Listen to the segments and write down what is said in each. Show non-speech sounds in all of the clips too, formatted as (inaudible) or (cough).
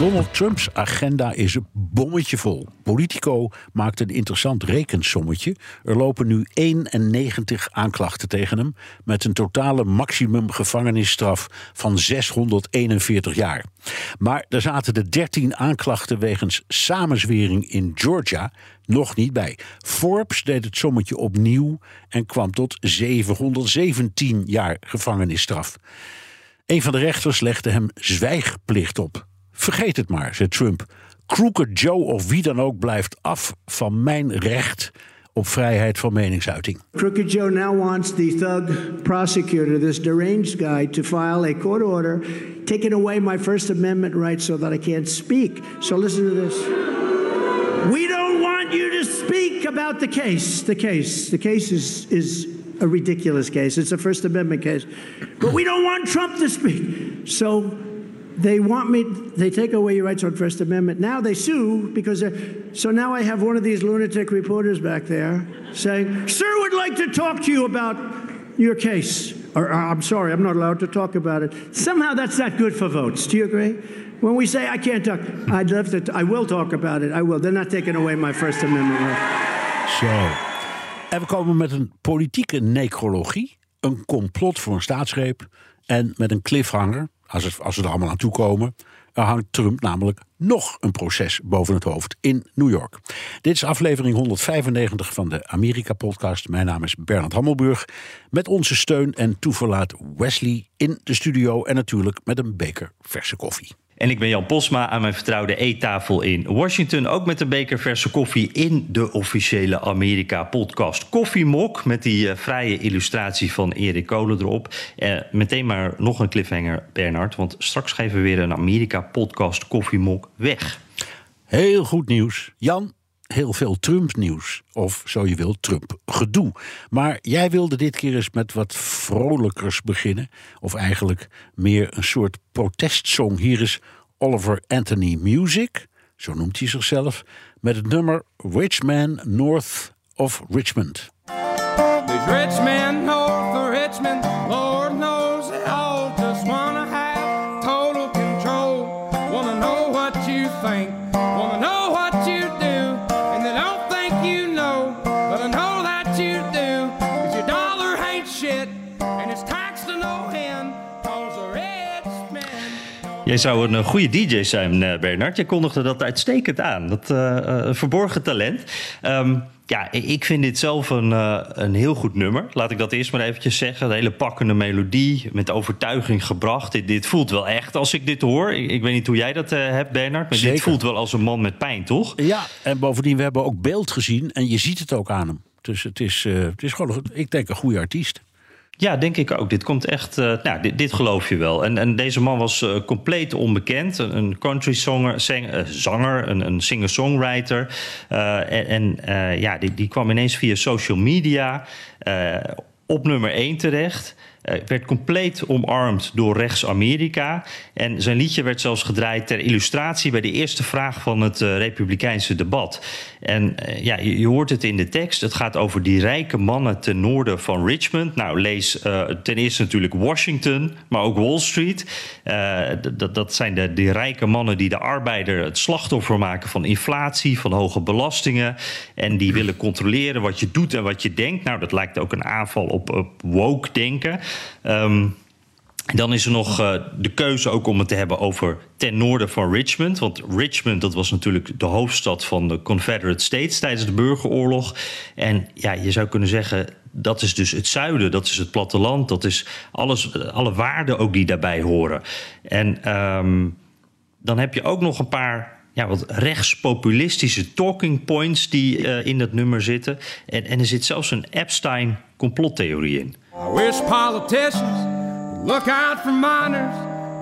Donald Trumps agenda is bommetje vol. Politico maakt een interessant rekensommetje. Er lopen nu 91 aanklachten tegen hem... met een totale maximum gevangenisstraf van 641 jaar. Maar er zaten de 13 aanklachten wegens samenzwering in Georgia nog niet bij. Forbes deed het sommetje opnieuw en kwam tot 717 jaar gevangenisstraf. Een van de rechters legde hem zwijgplicht op. Vergeet het maar, zei Trump. Crooked Joe of wie dan ook blijft af van mijn recht op vrijheid van meningsuiting. Crooked Joe now wants the thug prosecutor, this deranged guy, to file a court order taking away my First Amendment rights so that I can't speak. So listen to this. We don't want you to speak about the case. The case. The case is, is a ridiculous case. It's a First Amendment case. But we don't want Trump to speak. So they want me, they take away your rights on First Amendment. Now they sue because, so now I have one of these lunatic reporters back there saying, Sir would like to talk to you about your case. Or, or, I'm sorry, I'm not allowed to talk about it. Somehow that's not good for votes. Do you agree? When we say I can't talk, I'd love to, I will talk about it. I will. They're not taking away my First Amendment right. Zo. En komen met een politieke necrologie, een complot voor een staatsgreep en met een cliffhanger als, het, als we er allemaal aan toe komen, hangt Trump namelijk nog een proces boven het hoofd in New York. Dit is aflevering 195 van de Amerika-podcast. Mijn naam is Bernard Hammelburg. Met onze steun en toeverlaat Wesley in de studio en natuurlijk met een beker verse koffie. En ik ben Jan Posma aan mijn vertrouwde eettafel in Washington. Ook met een beker verse koffie in de officiële Amerika-podcast Koffiemok. Met die vrije illustratie van Erik Kolen erop. Uh, meteen maar nog een cliffhanger, Bernard. Want straks geven we weer een Amerika-podcast Koffiemok weg. Heel goed nieuws. Jan, heel veel Trump-nieuws. Of zo je wilt, Trump-gedoe. Maar jij wilde dit keer eens met wat vrolijkers beginnen. Of eigenlijk meer een soort protestsong. Hier is Oliver Anthony Music, zo noemt hij zichzelf, met het nummer Rich Man North of Richmond. Rich north of Richmond, Jij zou een eh, goede DJ zijn, eh, Bernard. Je kondigde dat uitstekend aan. Dat eh, uh, verborgen talent. Um, ja, ik vind dit zelf een, uh, een heel goed nummer. Laat ik dat eerst maar eventjes zeggen. Een hele pakkende melodie, met overtuiging gebracht. Dit, dit voelt wel echt als ik dit hoor. Ik, ik weet niet hoe jij dat uh, hebt, Bernard. Maar Zeker. dit voelt wel als een man met pijn, toch? Ja, en bovendien, we hebben ook beeld gezien en je ziet het ook aan hem. Dus het is, het is gewoon, ik denk, een goede artiest. Ja, denk ik ook. Dit komt echt. Uh, nou, dit, geloof je wel. En, en deze man was uh, compleet onbekend. Een country songer, uh, zanger, een, een singer-songwriter. en, en ja, die, die kwam ineens via social media op nummer 1 terecht. Uh, werd compleet omarmd door rechts-Amerika. En zijn liedje werd zelfs gedraaid ter illustratie bij de eerste vraag van het uh, Republikeinse debat. En uh, ja, je, hoort het in de tekst. Het gaat over die rijke mannen ten noorden van Richmond. Nou, lees ten eerste natuurlijk Washington, maar ook Wall Street. dat, dat zijn de, de rijke mannen die de arbeider het slachtoffer maken van inflatie, van hoge belastingen. En die willen controleren wat je doet en wat je denkt. Nou, dat lijkt ook een aanval op, op woke denken. Um, dan is er nog uh, de keuze ook om het te hebben over ten noorden van Richmond. Want Richmond, dat was natuurlijk de hoofdstad van de Confederate States tijdens de burgeroorlog. En ja, je zou kunnen zeggen, dat is dus het zuiden, dat is het platteland, dat is alles, alle waarden ook die daarbij horen. En um, dan heb je ook nog een paar ja, wat rechtspopulistische talking points die uh, in dat nummer zitten. En, en er zit zelfs een Epstein-complottheorie in. I wish politicians would Look out for miners,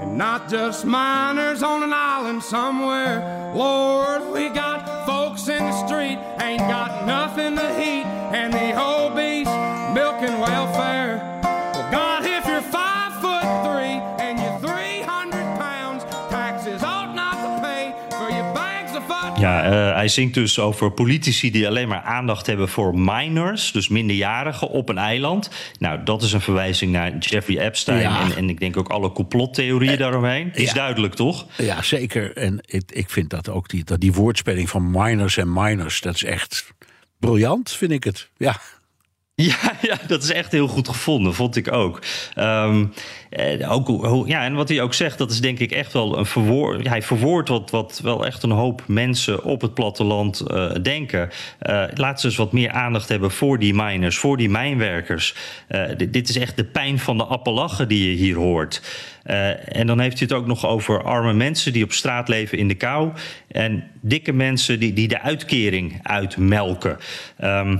and not just miners on an island somewhere. Lord, we got folks in the street, ain't got nothing to eat, and the whole Ja, eh, hij zingt dus over politici die alleen maar aandacht hebben voor minors, dus minderjarigen op een eiland. Nou, dat is een verwijzing naar Jeffrey Epstein Ja. en, en ik denk ook alle complottheorieën daaromheen. Is ja. duidelijk, toch? Ja, zeker. En ik, ik vind dat ook die, dat die woordspeling van minors en minors, dat is echt briljant, vind ik het. Ja. Ja, (laughs) ja, dat is echt heel goed gevonden, vond ik ook. Ehm, eh, ook ja, en wat hij ook zegt, dat is denk ik echt wel een verwoord. Hij verwoordt wat, wat wel echt een hoop mensen op het platteland eh, denken. Eh laat ze eens wat meer aandacht hebben voor die miners, voor die mijnwerkers. Eh, dit, is echt de pijn van de appelachen die je hier hoort. En dan heeft hij het ook nog over arme mensen die op straat leven in de kou. En dikke mensen die, die de uitkering uitmelken. Ehm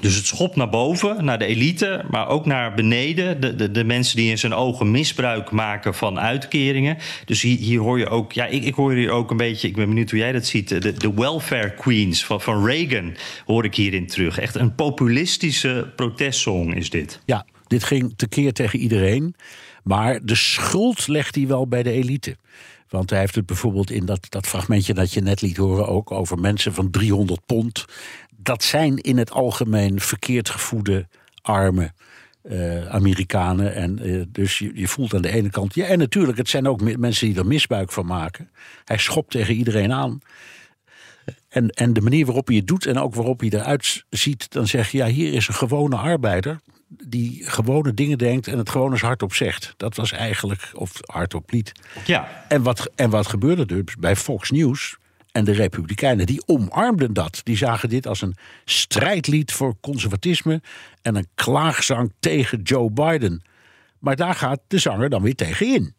dus het schopt naar boven, naar de elite, maar ook naar beneden. De, de, de mensen die in zijn ogen misbruik maken van uitkeringen. Dus hier, hier hoor je ook, ja, ik, ik hoor hier ook een beetje, ik ben benieuwd hoe jij dat ziet. De, de welfare queens van, van Reagan hoor ik hierin terug. Echt een populistische protestsong is dit. Ja, dit ging tekeer tegen iedereen. Maar de schuld legt hij wel bij de elite. Want hij heeft het bijvoorbeeld in dat, dat fragmentje dat je net liet horen ook over mensen van 300 pond. Dat zijn in het algemeen verkeerd gevoede, arme eh, Amerikanen. En eh, dus je, je voelt aan de ene kant. Ja, en natuurlijk, het zijn ook me- mensen die er misbruik van maken. Hij schopt tegen iedereen aan. En, en de manier waarop hij het doet en ook waarop hij eruit ziet, dan zeg je, ja, hier is een gewone arbeider die gewone dingen denkt en het gewoon eens hardop zegt. Dat was eigenlijk, of hardop liet. Ja, En wat, en wat gebeurde er dus bij Fox News en de Republikeinen? Die omarmden dat. Die zagen dit als een strijdlied voor conservatisme en een klaagzang tegen Joe Biden. Maar daar gaat de zanger dan weer tegen in.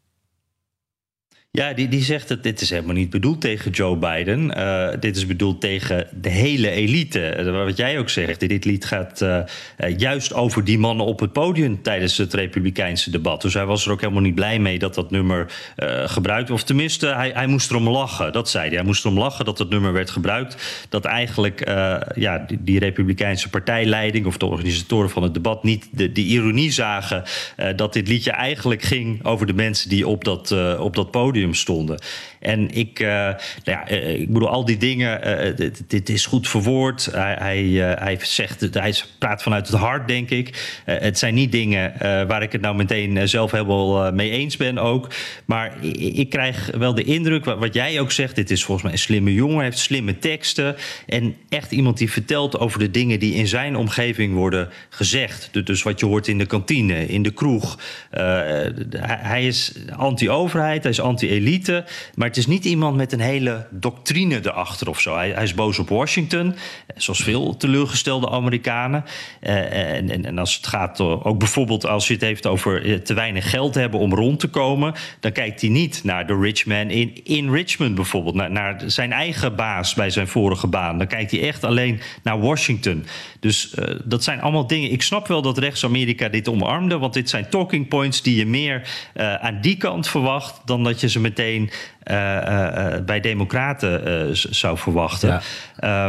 Ja, die, die zegt dat dit is helemaal niet bedoeld tegen Joe Biden. Eh, dit is bedoeld tegen de hele elite. Eh, wat jij ook zegt, dit, lied gaat eh, juist over die mannen op het podium tijdens het Republikeinse debat. Dus hij was er ook helemaal niet blij mee dat dat nummer eh, gebruikt. Of tenminste, hij, hij moest erom lachen. Dat zei hij. Hij moest erom lachen dat dat nummer werd gebruikt. Dat eigenlijk ja, die, Republikeinse partijleiding of de organisatoren van het debat niet de, de ironie zagen dat dit liedje eigenlijk ging over de mensen die op dat, op dat podium stonden. En ik, eh, nou ja, eh, ik bedoel, al die dingen, eh, dit, dit is goed verwoord. Hij, hij, hij, zegt, hij praat vanuit het hart, denk ik. Het zijn niet dingen waar ik het nou meteen zelf helemaal mee eens ben ook. Maar ik, krijg wel de indruk, wat, jij ook zegt, dit is volgens mij een slimme jongen, heeft slimme teksten. En echt iemand die vertelt over de dingen die in zijn omgeving worden gezegd. Dus- Dus wat je hoort in de kantine, in de kroeg. Hij is anti-overheid, hij is anti-elite. Maar het is niet iemand met een hele doctrine erachter of zo. Hij, hij is boos op Washington, zoals veel teleurgestelde Amerikanen. Eh, en, en, en als het gaat, eh, ook bijvoorbeeld als je het heeft over eh, te weinig geld hebben om rond te komen, dan kijkt hij niet naar de rich man in, in Richmond bijvoorbeeld, naar, zijn eigen baas bij zijn vorige baan. Dan kijkt hij echt alleen naar Washington. Dus dat zijn allemaal dingen. Ik snap wel dat rechts-Amerika dit omarmde, want dit zijn talking points die je meer aan die kant verwacht dan dat je ze meteen bij Democraten eh, z- zou verwachten. Ja.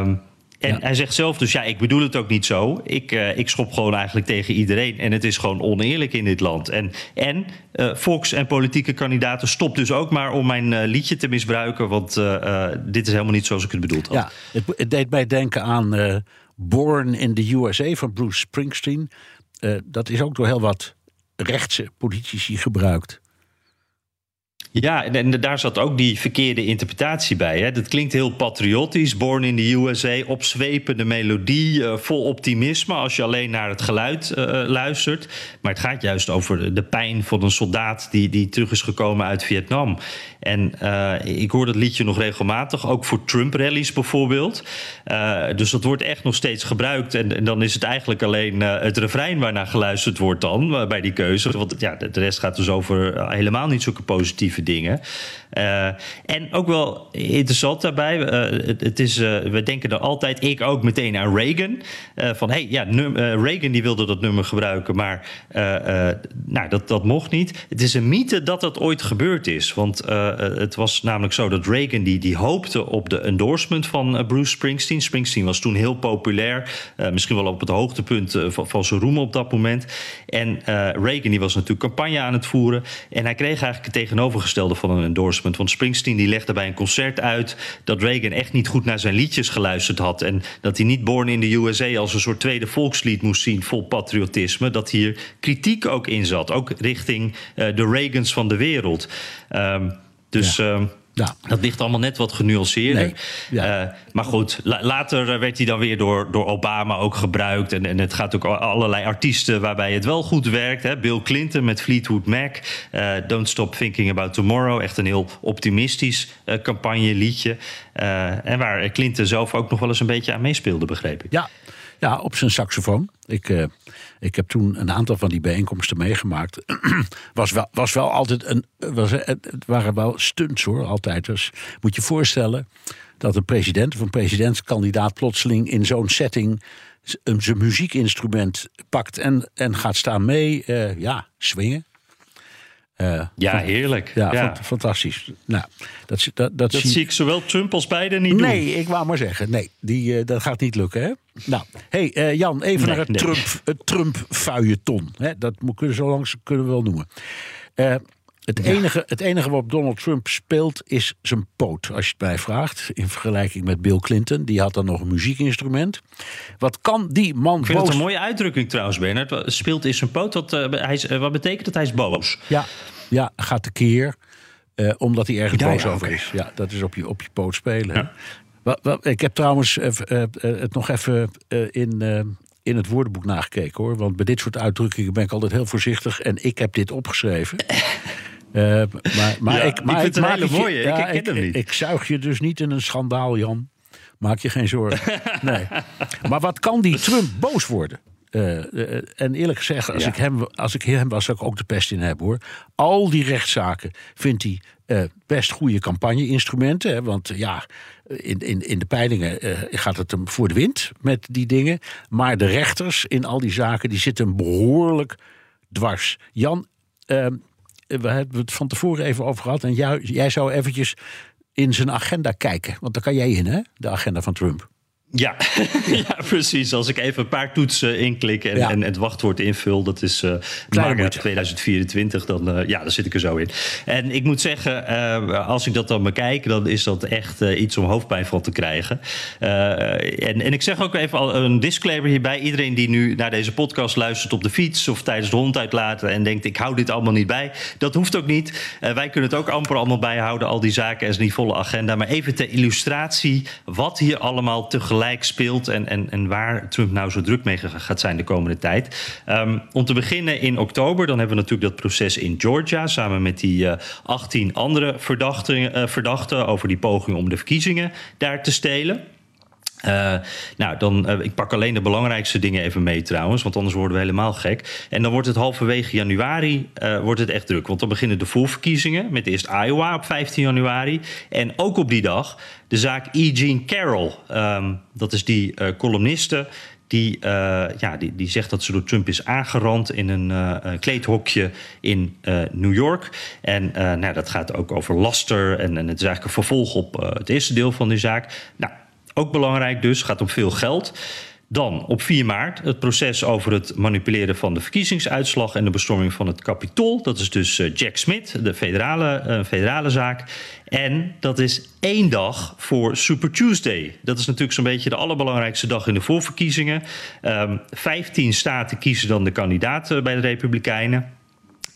Ehm, en Ja. hij zegt zelf dus, ja, ik bedoel het ook niet zo. Ik, eh, ik schop gewoon eigenlijk tegen iedereen. En het is gewoon oneerlijk in dit land. En, en eh, Fox en politieke kandidaten, stop dus ook maar om mijn eh, liedje te misbruiken. Want eh, eh, dit is helemaal niet zoals ik het bedoeld had. Ja, het, het deed mij denken aan eh, Born in the USA van Bruce Springsteen. Eh, dat is ook door heel wat rechtse politici gebruikt. Ja, en, en daar zat ook die verkeerde interpretatie bij. Hè. Dat klinkt heel patriotisch. Born in the USA, opzwepende melodie, eh, vol optimisme als je alleen naar het geluid eh, luistert. Maar het gaat juist over de, pijn van een soldaat die, die terug is gekomen uit Vietnam. En eh, ik hoor dat liedje nog regelmatig, ook voor Trump-rallies bijvoorbeeld. Dus dat wordt echt nog steeds gebruikt. En, en dan is het eigenlijk alleen het refrein waarnaar geluisterd wordt dan bij die keuze. Want ja, de, rest gaat dus over helemaal niet zulke positieve dingen. Uh, en ook wel interessant daarbij, uh, het, is, uh, we denken er altijd, ik ook meteen aan Reagan. van hey, ja, Reagan die wilde dat nummer gebruiken, maar nou, dat, dat mocht niet. Het is een mythe dat dat ooit gebeurd is. Want het was namelijk zo dat Reagan die, die hoopte op de endorsement van Bruce Springsteen. Springsteen was toen heel populair, misschien wel op het hoogtepunt van, van zijn roem op dat moment. En Reagan die was natuurlijk campagne aan het voeren. En hij kreeg eigenlijk tegenovergestelde van een endorsement want Springsteen die legde bij een concert uit dat Reagan echt niet goed naar zijn liedjes geluisterd had. En dat hij niet Born in the USA als een soort tweede volkslied moest zien vol patriotisme. Dat hier kritiek ook in zat, ook richting uh, de Reagans van de wereld. Um, dus. Ja. Um, ja. Dat ligt allemaal net wat genuanceerder. Nee, ja. uh, maar goed, la later werd hij dan weer door, door Obama ook gebruikt. En, en het gaat ook allerlei artiesten waarbij het wel goed werkt. Hè? Bill Clinton met Fleetwood Mac. Uh, Don't Stop Thinking About Tomorrow. Echt een heel optimistisch uh, campagneliedje. en waar Clinton zelf ook nog wel eens een beetje aan meespeelde, begreep ik. Ja, ja op zijn saxofoon. Ik ik heb toen een aantal van die bijeenkomsten meegemaakt. (clears throat) was, wel, was wel altijd een. Was, het waren wel stunts hoor, altijd. Dus moet je voorstellen dat een president of een presidentskandidaat plotseling in zo'n setting zijn muziekinstrument pakt en, en gaat staan mee, uh, ja, swingen. Uh, ja, heerlijk. Ja, ja. fantastisch. Nou, dat, dat, dat, zie... zie... ik zowel Trump als Biden niet nee, doen. Ik wou maar zeggen. Nee, die, uh, dat gaat niet lukken. Hè? Nou, hey, uh, Jan, even nee, naar het nee. Trump, het Trump-fuilleton. Dat kunnen, zo lang kunnen we wel noemen. Het, enige, het enige wat Donald Trump speelt is zijn poot, als je het mij vraagt. In vergelijking met Bill Clinton. Die had dan nog een muziekinstrument. Wat kan die man Ik vind boos... het een mooie uitdrukking trouwens, Bernard. Speelt is zijn poot. Wat, uh, hij is, uh, wat betekent dat? Hij is boos. Ja, ja gaat tekeer. Uh, omdat hij ergens ja, boos ja, over okay. is. Ja, dat is op je, op je poot spelen. Ja. Wat, wat, ik heb trouwens het nog even in in het woordenboek nagekeken hoor. Want bij dit soort uitdrukkingen ben ik altijd heel voorzichtig. En ik heb dit opgeschreven. Uh, maar, maar ja, ik, maar ik, het mooie. Ja, ik, ik ken hem niet. Ik, zuig je dus niet in een schandaal, Jan. Maak je geen zorgen. (laughs) nee. Maar wat kan die Trump boos worden? Uh, uh, en eerlijk gezegd, als, ja. ik hem, als ik hem was, zou ik ook de pest in hebben hoor. Al die rechtszaken vindt hij uh, best goede campagne-instrumenten. Hè, want ja, in, in, in de peilingen gaat het hem voor de wind met die dingen. Maar de rechters in al die zaken, die zitten behoorlijk dwars. Jan, ehm, we hebben het van tevoren even over gehad. En jij, zou eventjes in zijn agenda kijken. Want daar kan jij in, hè? De agenda van Trump. Ja. (laughs) ja, precies. Als ik even een paar toetsen inklik en, ja. en het wachtwoord invul, dat is uh, maart 2024, dan, uh, ja, dan zit ik er zo in. En ik moet zeggen, uh, als ik dat dan bekijk, dan is dat echt iets om hoofdpijn van te krijgen. en, en ik zeg ook even al een disclaimer hierbij. Iedereen die nu naar deze podcast luistert op de fiets of tijdens de hond uitlaten en denkt, ik hou dit allemaal niet bij, dat hoeft ook niet. wij kunnen het ook amper allemaal bijhouden, al die zaken en die volle agenda. Maar even ter illustratie wat hier allemaal tegelijk gelijk speelt en, en, en waar Trump nou zo druk mee gaat zijn de komende tijd. Um, om te beginnen in oktober, dan hebben we natuurlijk dat proces in Georgia samen met die uh, 18 andere verdachten, uh, verdachten over die poging om de verkiezingen daar te stelen. Uh, nou, dan, uh, ik pak alleen de belangrijkste dingen even mee trouwens, want anders worden we helemaal gek. En dan wordt het halverwege januari uh, wordt het echt druk, want dan beginnen de voorverkiezingen met eerst Iowa op 15 januari. En ook op die dag de zaak E. Jean Carroll, um, dat is die columniste die, ja, die, die zegt dat ze door Trump is aangerand in een kleedhokje in New York. En nou, dat gaat ook over laster en, en het is eigenlijk een vervolg op het eerste deel van die zaak. Nou, ook belangrijk dus, gaat om veel geld. Dan op 4 maart het proces over het manipuleren van de verkiezingsuitslag en de bestorming van het kapitool. Dat is dus Jack Smith, de federale, uh, federale zaak. En dat is één dag voor Super Tuesday. Dat is natuurlijk zo'n beetje de allerbelangrijkste dag in de voorverkiezingen. Um, 15 staten kiezen dan de kandidaten bij de Republikeinen.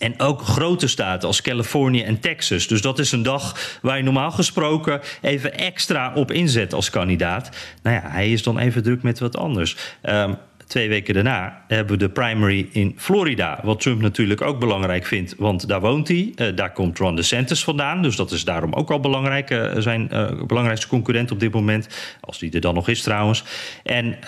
En ook grote staten als Californië en Texas. Dus dat is een dag waar je normaal gesproken even extra op inzet als kandidaat. Nou ja, hij is dan even druk met wat anders. Um, twee weken daarna hebben we de primary in Florida. Wat Trump natuurlijk ook belangrijk vindt, want daar woont hij. Uh, daar komt Ron DeSantis vandaan. Dus dat is daarom ook al belangrijk. Uh, zijn uh, belangrijkste concurrent op dit moment. Als die er dan nog is trouwens. En,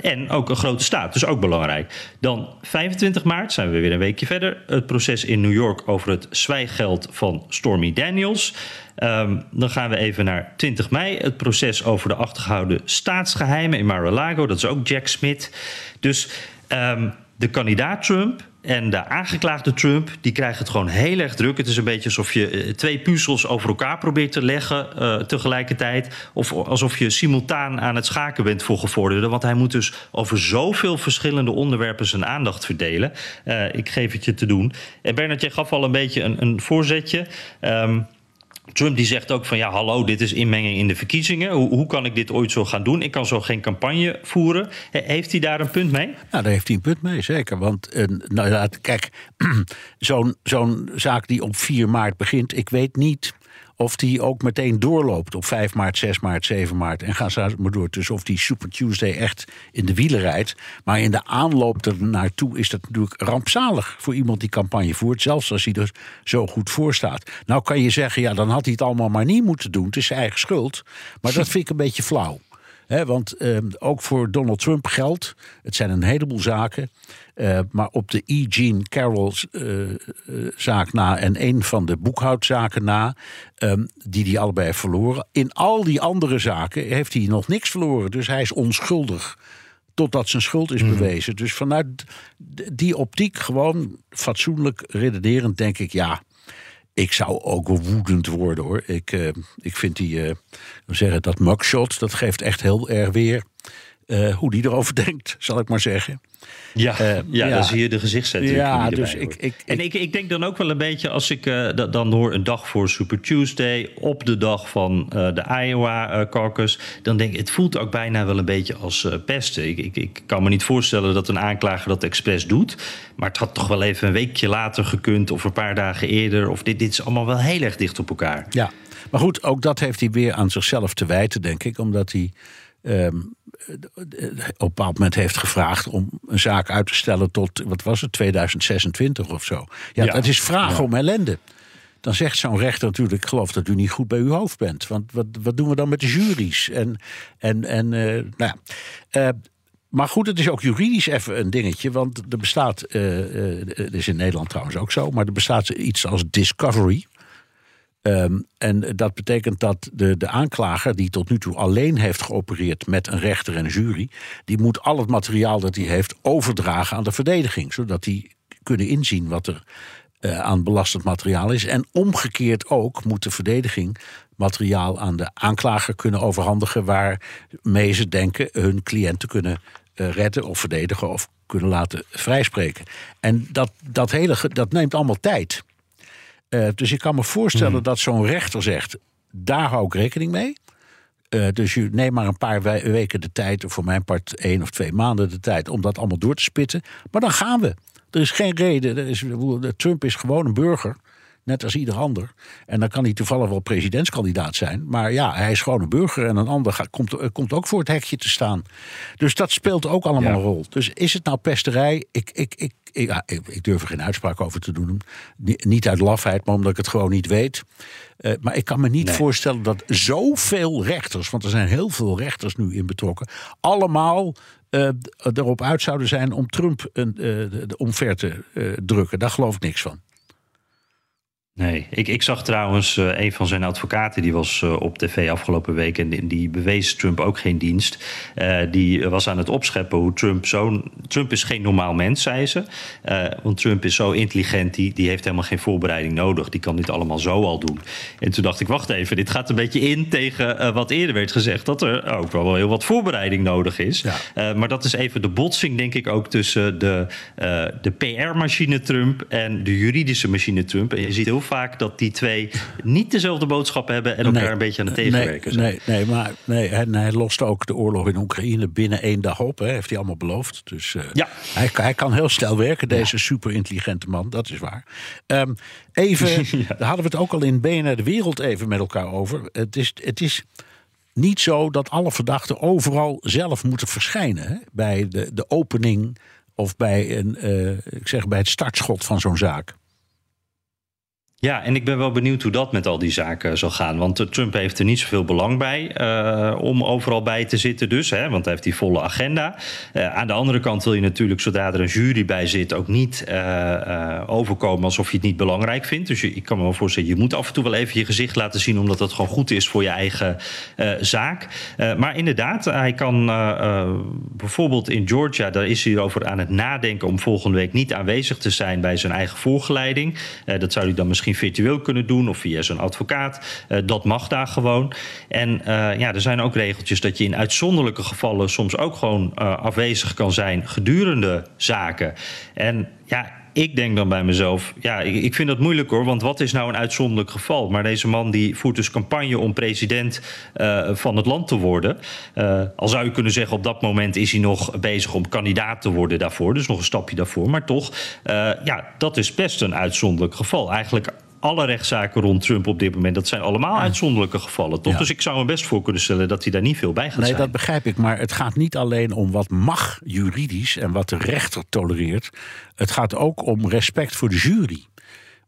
en ook een grote staat, dus ook belangrijk. Dan 25 maart zijn we weer een weekje verder. Het proces in New York over het zwijggeld van Stormy Daniels. Um, dan gaan we even naar 20 mei. Het proces over de achtergehouden staatsgeheimen in Mar-a-Lago. Dat is ook Jack Smith. Dus um, de kandidaat Trump en de aangeklaagde Trump, die krijgen het gewoon heel erg druk. Het is een beetje alsof je twee puzzels over elkaar probeert te leggen uh, tegelijkertijd. Of alsof je simultaan aan het schaken bent voor gevorderden. Want hij moet dus over zoveel verschillende onderwerpen zijn aandacht verdelen. Uh, ik geef het je te doen. En Bernard, jij gaf al een beetje een, een voorzetje. Um, Trump die zegt ook van ja, hallo, dit is inmenging in de verkiezingen. Hoe, hoe, kan ik dit ooit zo gaan doen? Ik kan zo geen campagne voeren. Heeft hij daar een punt mee? Nou, daar heeft hij een punt mee, zeker. Want uh, nou, kijk, (clears throat) zo'n zo'n zaak die op 4 maart begint, ik weet niet of die ook meteen doorloopt op 5 maart, 6 maart, 7 maart. En gaan ze maar door. Dus of die Super Tuesday echt in de wielen rijdt. Maar in de aanloop er naartoe is dat natuurlijk rampzalig voor iemand die campagne voert. Zelfs als hij er zo goed voor staat. Nou kan je zeggen, ja, dan had hij het allemaal maar niet moeten doen. Het is zijn eigen schuld. Maar dat vind ik een beetje flauw. He, want uh, ook voor Donald Trump geldt, het zijn een heleboel zaken. Uh, maar op de E. Jean Carroll uh, zaak na en een van de boekhoudzaken na, um, die hij allebei heeft verloren. In al die andere zaken heeft hij nog niks verloren. Dus hij is onschuldig totdat zijn schuld is bewezen. Dus vanuit die optiek gewoon fatsoenlijk redenerend denk ik, ja, ik zou ook wel woedend worden hoor. Ik, uh, ik vind die, uh, zeggen, dat mugshot, dat geeft echt heel erg weer uh, hoe die erover (laughs) denkt, zal ik maar zeggen. Ja, uh, ja, ja, dan zie je de gezichtzetting. Ja, dus ik, ik, en ik, ik denk dan ook wel een beetje als ik uh, dan hoor een dag voor Super Tuesday, op de dag van uh, de Iowa caucus, dan denk ik, het voelt ook bijna wel een beetje als pesten. Ik, ik, ik kan me niet voorstellen dat een aanklager dat expres doet, maar het had toch wel even een weekje later gekund of een paar dagen eerder. Of dit, dit is allemaal wel heel erg dicht op elkaar. Ja, maar goed, ook dat heeft hij weer aan zichzelf te wijten, denk ik, omdat hij. Um, op een bepaald moment heeft gevraagd om een zaak uit te stellen tot, wat was het, 2026 of zo. Ja, ja. dat is vragen ja. om ellende. Dan zegt zo'n rechter natuurlijk, ik geloof dat u niet goed bij uw hoofd bent. Want wat, wat doen we dan met de juries? En, en, en uh, nou ja. Uh, maar goed, het is ook juridisch even een dingetje. Want er bestaat, uh, het is in Nederland trouwens ook zo, maar er bestaat iets als discovery. Um, en dat betekent dat de, de aanklager, die tot nu toe alleen heeft geopereerd met een rechter en een jury, die moet al het materiaal dat hij heeft overdragen aan de verdediging, zodat die kunnen inzien wat er uh, aan belastend materiaal is. En omgekeerd ook moet de verdediging materiaal aan de aanklager kunnen overhandigen waarmee ze denken hun cliënten kunnen uh, redden of verdedigen of kunnen laten vrijspreken. En dat, dat, hele, dat neemt allemaal tijd. Uh, dus ik kan me voorstellen mm. dat zo'n rechter zegt: daar hou ik rekening mee. Uh, dus je neemt maar een paar weken de tijd, of voor mijn part één of twee maanden de tijd, om dat allemaal door te spitten. Maar dan gaan we. Er is geen reden. Er is, Trump is gewoon een burger. Net als ieder ander. En dan kan hij toevallig wel presidentskandidaat zijn. Maar ja, hij is gewoon een burger. En een ander gaat, komt, komt ook voor het hekje te staan. Dus dat speelt ook allemaal ja. een rol. Dus is het nou pesterij? Ik, ik, ik, ik, ja, ik, durf er geen uitspraak over te doen. Niet uit lafheid, maar omdat ik het gewoon niet weet. Uh, maar ik kan me niet nee. voorstellen dat zoveel rechters, want er zijn heel veel rechters nu in betrokken, allemaal uh, erop uit zouden zijn om Trump uh, de omver te drukken. Daar geloof ik niks van. Nee, ik, ik zag trouwens uh, een van zijn advocaten, die was uh, op tv afgelopen week en die, die bewees Trump ook geen dienst. Uh, die was aan het opscheppen hoe Trump zo. Trump is geen normaal mens, zei ze. want Trump is zo intelligent, die, die heeft helemaal geen voorbereiding nodig. Die kan dit allemaal zo al doen. En toen dacht ik, wacht even, dit gaat een beetje in tegen wat eerder werd gezegd, dat er ook wel heel wat voorbereiding nodig is. Ja. maar dat is even de botsing, denk ik, ook tussen de, de PR-machine Trump en de juridische machine Trump. En je ziet heel vaak dat die twee niet dezelfde boodschap hebben en elkaar nee, een beetje aan het tegenwerken zijn. Nee, nee maar nee, hij, hij lost ook de oorlog in Oekraïne binnen één dag op. Hè, heeft hij allemaal beloofd. Dus uh, ja. hij, hij kan heel snel werken, deze ja. super intelligente man. Dat is waar. Um, even, (laughs) ja. daar hadden we het ook al in BNR De Wereld even met elkaar over. Het is, het is niet zo dat alle verdachten overal zelf moeten verschijnen. Hè? Bij de, de opening of bij, een, uh, ik zeg, bij het startschot van zo'n zaak. Ja, en ik ben wel benieuwd hoe dat met al die zaken zal gaan. Want Trump heeft er niet zoveel belang bij uh, om overal bij te zitten, dus, hè, want hij heeft die volle agenda. Aan de andere kant wil je natuurlijk, zodra er een jury bij zit, ook niet overkomen alsof je het niet belangrijk vindt. Dus ik kan me wel voorstellen, je moet af en toe wel even je gezicht laten zien, omdat dat gewoon goed is voor je eigen zaak. maar inderdaad, hij kan bijvoorbeeld in Georgia, daar is hij erover aan het nadenken om volgende week niet aanwezig te zijn bij zijn eigen voorgeleiding. dat zou hij dan misschien virtueel kunnen doen of via zijn advocaat. Uh, dat mag daar gewoon. En uh, ja, er zijn ook regeltjes dat je in uitzonderlijke gevallen soms ook gewoon uh, afwezig kan zijn gedurende zaken. En ja, ik denk dan bij mezelf, ja, ik, ik, vind dat moeilijk hoor. Want wat is nou een uitzonderlijk geval? Maar deze man die voert dus campagne om president uh, van het land te worden. Uh, al zou je kunnen zeggen, op dat moment is hij nog bezig om kandidaat te worden daarvoor. Dus nog een stapje daarvoor. Maar toch, uh, ja, dat is best een uitzonderlijk geval. Eigenlijk alle rechtszaken rond Trump op dit moment, dat zijn allemaal uitzonderlijke gevallen, toch? Ja. Dus ik zou me best voor kunnen stellen dat hij daar niet veel bij gaat nee, zijn. Nee, dat begrijp ik. Maar het gaat niet alleen om wat mag juridisch en wat de rechter tolereert. Het gaat ook om respect voor de jury.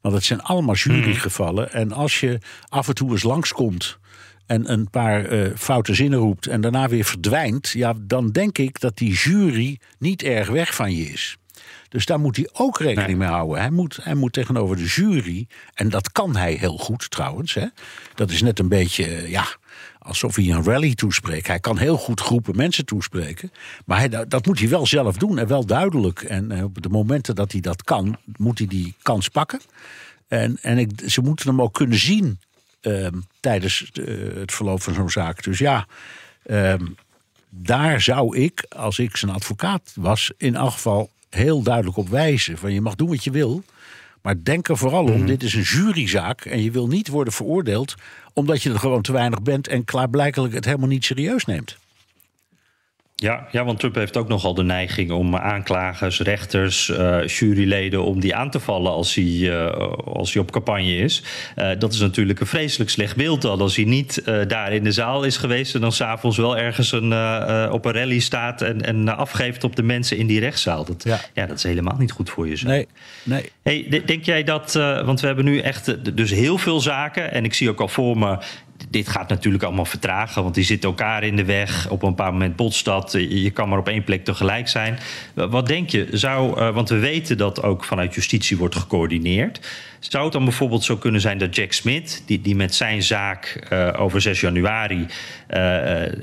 Want het zijn allemaal jurygevallen. Hmm. En als je af en toe eens langskomt en een paar uh, foute zinnen roept en daarna weer verdwijnt, ja, dan denk ik dat die jury niet erg weg van je is. Dus daar moet hij ook rekening nee. mee houden. Hij moet, hij moet tegenover de jury, en dat kan hij heel goed trouwens. Hè. Dat is net een beetje, ja, alsof hij een rally toespreekt. Hij kan heel goed groepen mensen toespreken. Maar hij, dat moet hij wel zelf doen en wel duidelijk. En op de momenten dat hij dat kan, moet hij die kans pakken. En, en ik, ze moeten hem ook kunnen zien uh, tijdens uh, het verloop van zo'n zaak. Dus ja, uh, daar zou ik, als ik zijn advocaat was, in elk geval heel duidelijk op wijzen. Van je mag doen wat je wil. Maar denk er vooral om, mm. dit is een juryzaak. En je wil niet worden veroordeeld omdat je er gewoon te weinig bent en klaarblijkelijk het helemaal niet serieus neemt. Ja, ja, want Trump heeft ook nogal de neiging om aanklagers, rechters, uh, juryleden... om die aan te vallen als hij, uh, als hij op campagne is. Uh, dat is natuurlijk een vreselijk slecht beeld al. Als hij niet daar in de zaal is geweest... en dan s'avonds wel ergens een, op een rally staat... en, en afgeeft op de mensen in die rechtszaal. Dat, ja. ja dat is helemaal niet goed voor je. Zo. Nee, nee. Hey, denk jij dat... want we hebben nu echt dus heel veel zaken... en ik zie ook al voor me dit gaat natuurlijk allemaal vertragen, want die zitten elkaar in de weg. Op een bepaald moment botst dat. Je kan maar op één plek tegelijk zijn. Wat denk je? Zou, want we weten dat ook vanuit justitie wordt gecoördineerd. Zou het dan bijvoorbeeld zo kunnen zijn dat Jack Smith, die, die met zijn zaak uh, over 6 januari uh,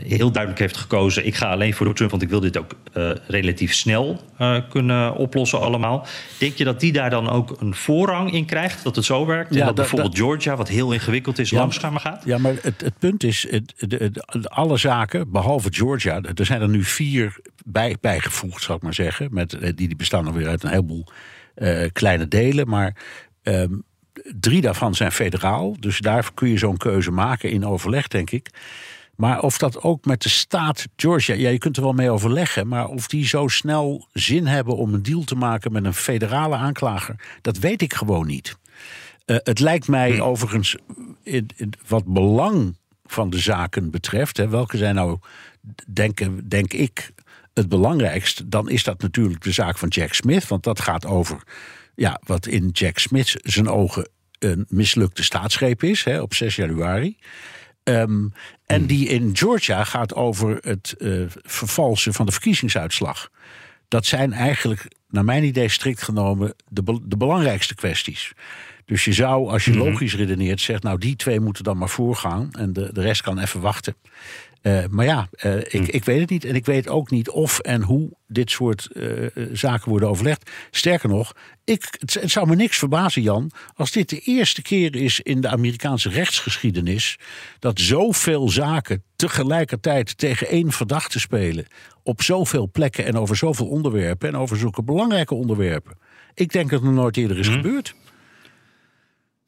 heel duidelijk heeft gekozen: ik ga alleen voor Trump, want ik wil dit ook uh, relatief snel kunnen oplossen allemaal. Denk je dat die daar dan ook een voorrang in krijgt, dat het zo werkt? Ja, en dat, bijvoorbeeld Georgia, wat heel ingewikkeld is, ja, langzamer gaat? Ja, maar het, het punt is: het, de, de, alle zaken, behalve Georgia, er zijn er nu vier bij, bijgevoegd, zou ik maar zeggen. Met, die, die bestaan dan weer uit een heleboel kleine delen. Maar Um, drie daarvan zijn federaal, dus daar kun je zo'n keuze maken in overleg, denk ik. Maar of dat ook met de staat Georgia, ja, je kunt er wel mee overleggen, maar of die zo snel zin hebben om een deal te maken met een federale aanklager, dat weet ik gewoon niet. Uh, het lijkt mij hmm. overigens, in, in, wat belang van de zaken betreft, hè, welke zijn nou, denk ik, het belangrijkst, dan is dat natuurlijk de zaak van Jack Smith, want dat gaat over ja, wat in Jack Smith zijn ogen een mislukte staatsgreep is, hè, op 6 januari. Um, en die in Georgia gaat over het uh, vervalsen van de verkiezingsuitslag. Dat zijn eigenlijk, naar mijn idee, strikt genomen de, be de belangrijkste kwesties. Dus je zou, als je logisch redeneert, zegt: Nou, die twee moeten dan maar voorgaan en de, de rest kan even wachten. Uh, maar ja, uh, ik, ik weet het niet. En ik weet ook niet of en hoe dit soort uh, zaken worden overlegd. Sterker nog, ik, het, het, zou me niks verbazen, Jan, als dit de eerste keer is in de Amerikaanse rechtsgeschiedenis dat zoveel zaken tegelijkertijd tegen één verdachte spelen. Op zoveel plekken en over zoveel onderwerpen en over zulke belangrijke onderwerpen. Ik denk dat het nog nooit eerder is hmm. gebeurd.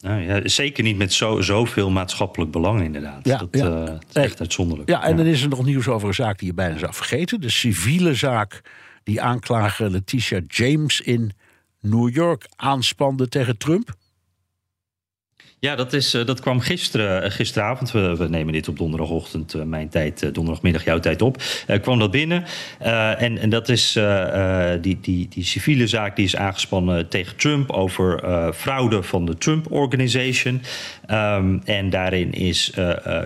Nou ja, zeker niet met zo, zoveel maatschappelijk belang, inderdaad. Ja, dat ja. Uh, is echt uitzonderlijk. Ja, en dan is er nog nieuws over een zaak die je bijna zou vergeten. De civiele zaak die aanklager Letitia James in New York aanspande tegen Trump. Ja, dat, is, uh, dat kwam gisteren, uh, gisteravond. We, we, nemen dit op donderdagochtend, uh, mijn tijd, donderdagmiddag jouw tijd op. kwam dat binnen. en, en dat is die, die, die civiele zaak die is aangespannen tegen Trump over fraude van de Trump Organization. Um, en daarin is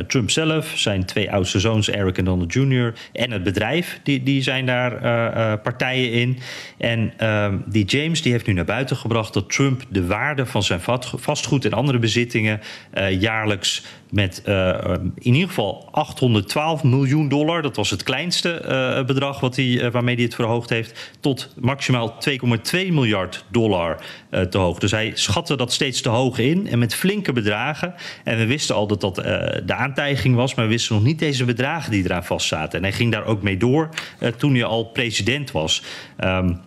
Trump zelf, zijn twee oudste zoons, Eric en Donald Jr. en het bedrijf, die, die zijn daar partijen in. En um, die James die heeft nu naar buiten gebracht dat Trump de waarde van zijn vastgoed en andere bezittingen uh, jaarlijks met uh, in ieder geval 812 miljoen dollar. Dat was het kleinste bedrag wat hij, waarmee hij het verhoogd heeft. Tot maximaal 2,2 miljard dollar te hoog. Dus hij schatte dat steeds te hoog in. En met flinke bedragen. En we wisten al dat dat de aantijging was. Maar we wisten nog niet deze bedragen die eraan vastzaten. En hij ging daar ook mee door toen hij al president was. Um,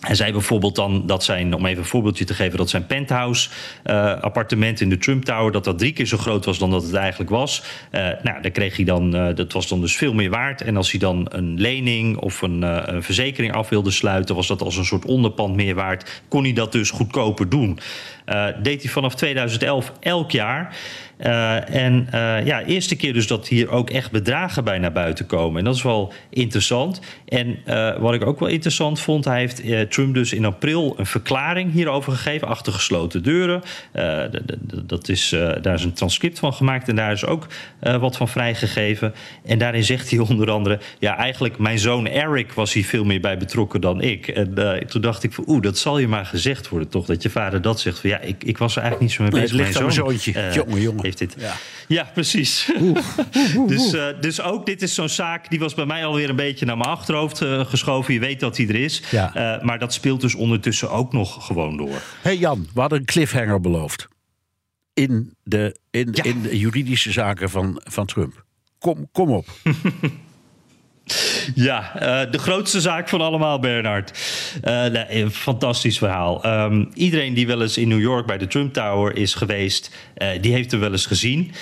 hij zei bijvoorbeeld dan dat zijn, om even een voorbeeldje te geven, dat zijn penthouse uh, appartement in de Trump Tower, dat dat drie keer zo groot was dan dat het eigenlijk was. Uh, nou, daar kreeg hij dan, uh, dat was dan dus veel meer waard. En als hij dan een lening of een, een, verzekering af wilde sluiten, was dat als een soort onderpand meer waard. Kon hij dat dus goedkoper doen. Deed hij vanaf 2011 elk jaar. Uh, en uh, ja, eerste keer dus dat hier ook echt bedragen bij naar buiten komen. En dat is wel interessant. En wat ik ook wel interessant vond, hij heeft Trump dus in april een verklaring hierover gegeven, achter gesloten deuren. dat is, daar is een transcript van gemaakt en daar is ook wat van vrijgegeven. En daarin zegt hij onder andere, ja, eigenlijk mijn zoon Eric was hier veel meer bij betrokken dan ik. En toen dacht ik van, oeh, dat zal je maar gezegd worden, toch? Dat je vader dat zegt van, ja, ik, ik was er eigenlijk niet zo mee bezig. Nee, het ligt mijn zoontje, jongen, jongen dit. Ja, ja precies. dus, uh, dus ook dit is zo'n zaak, die was bij mij alweer een beetje naar mijn achterhoofd uh, geschoven. Je weet dat hij er is. Ja. Maar dat speelt dus ondertussen ook nog gewoon door. hey Jan, we hadden een cliffhanger beloofd. In de, in, ja. in de juridische zaken van, van Trump. Kom, kom op. (laughs) Ja, uh, de grootste zaak van allemaal, Bernard. Uh, fantastisch verhaal. Um, iedereen die wel eens in New York bij de Trump Tower is geweest, uh, die heeft hem wel eens gezien.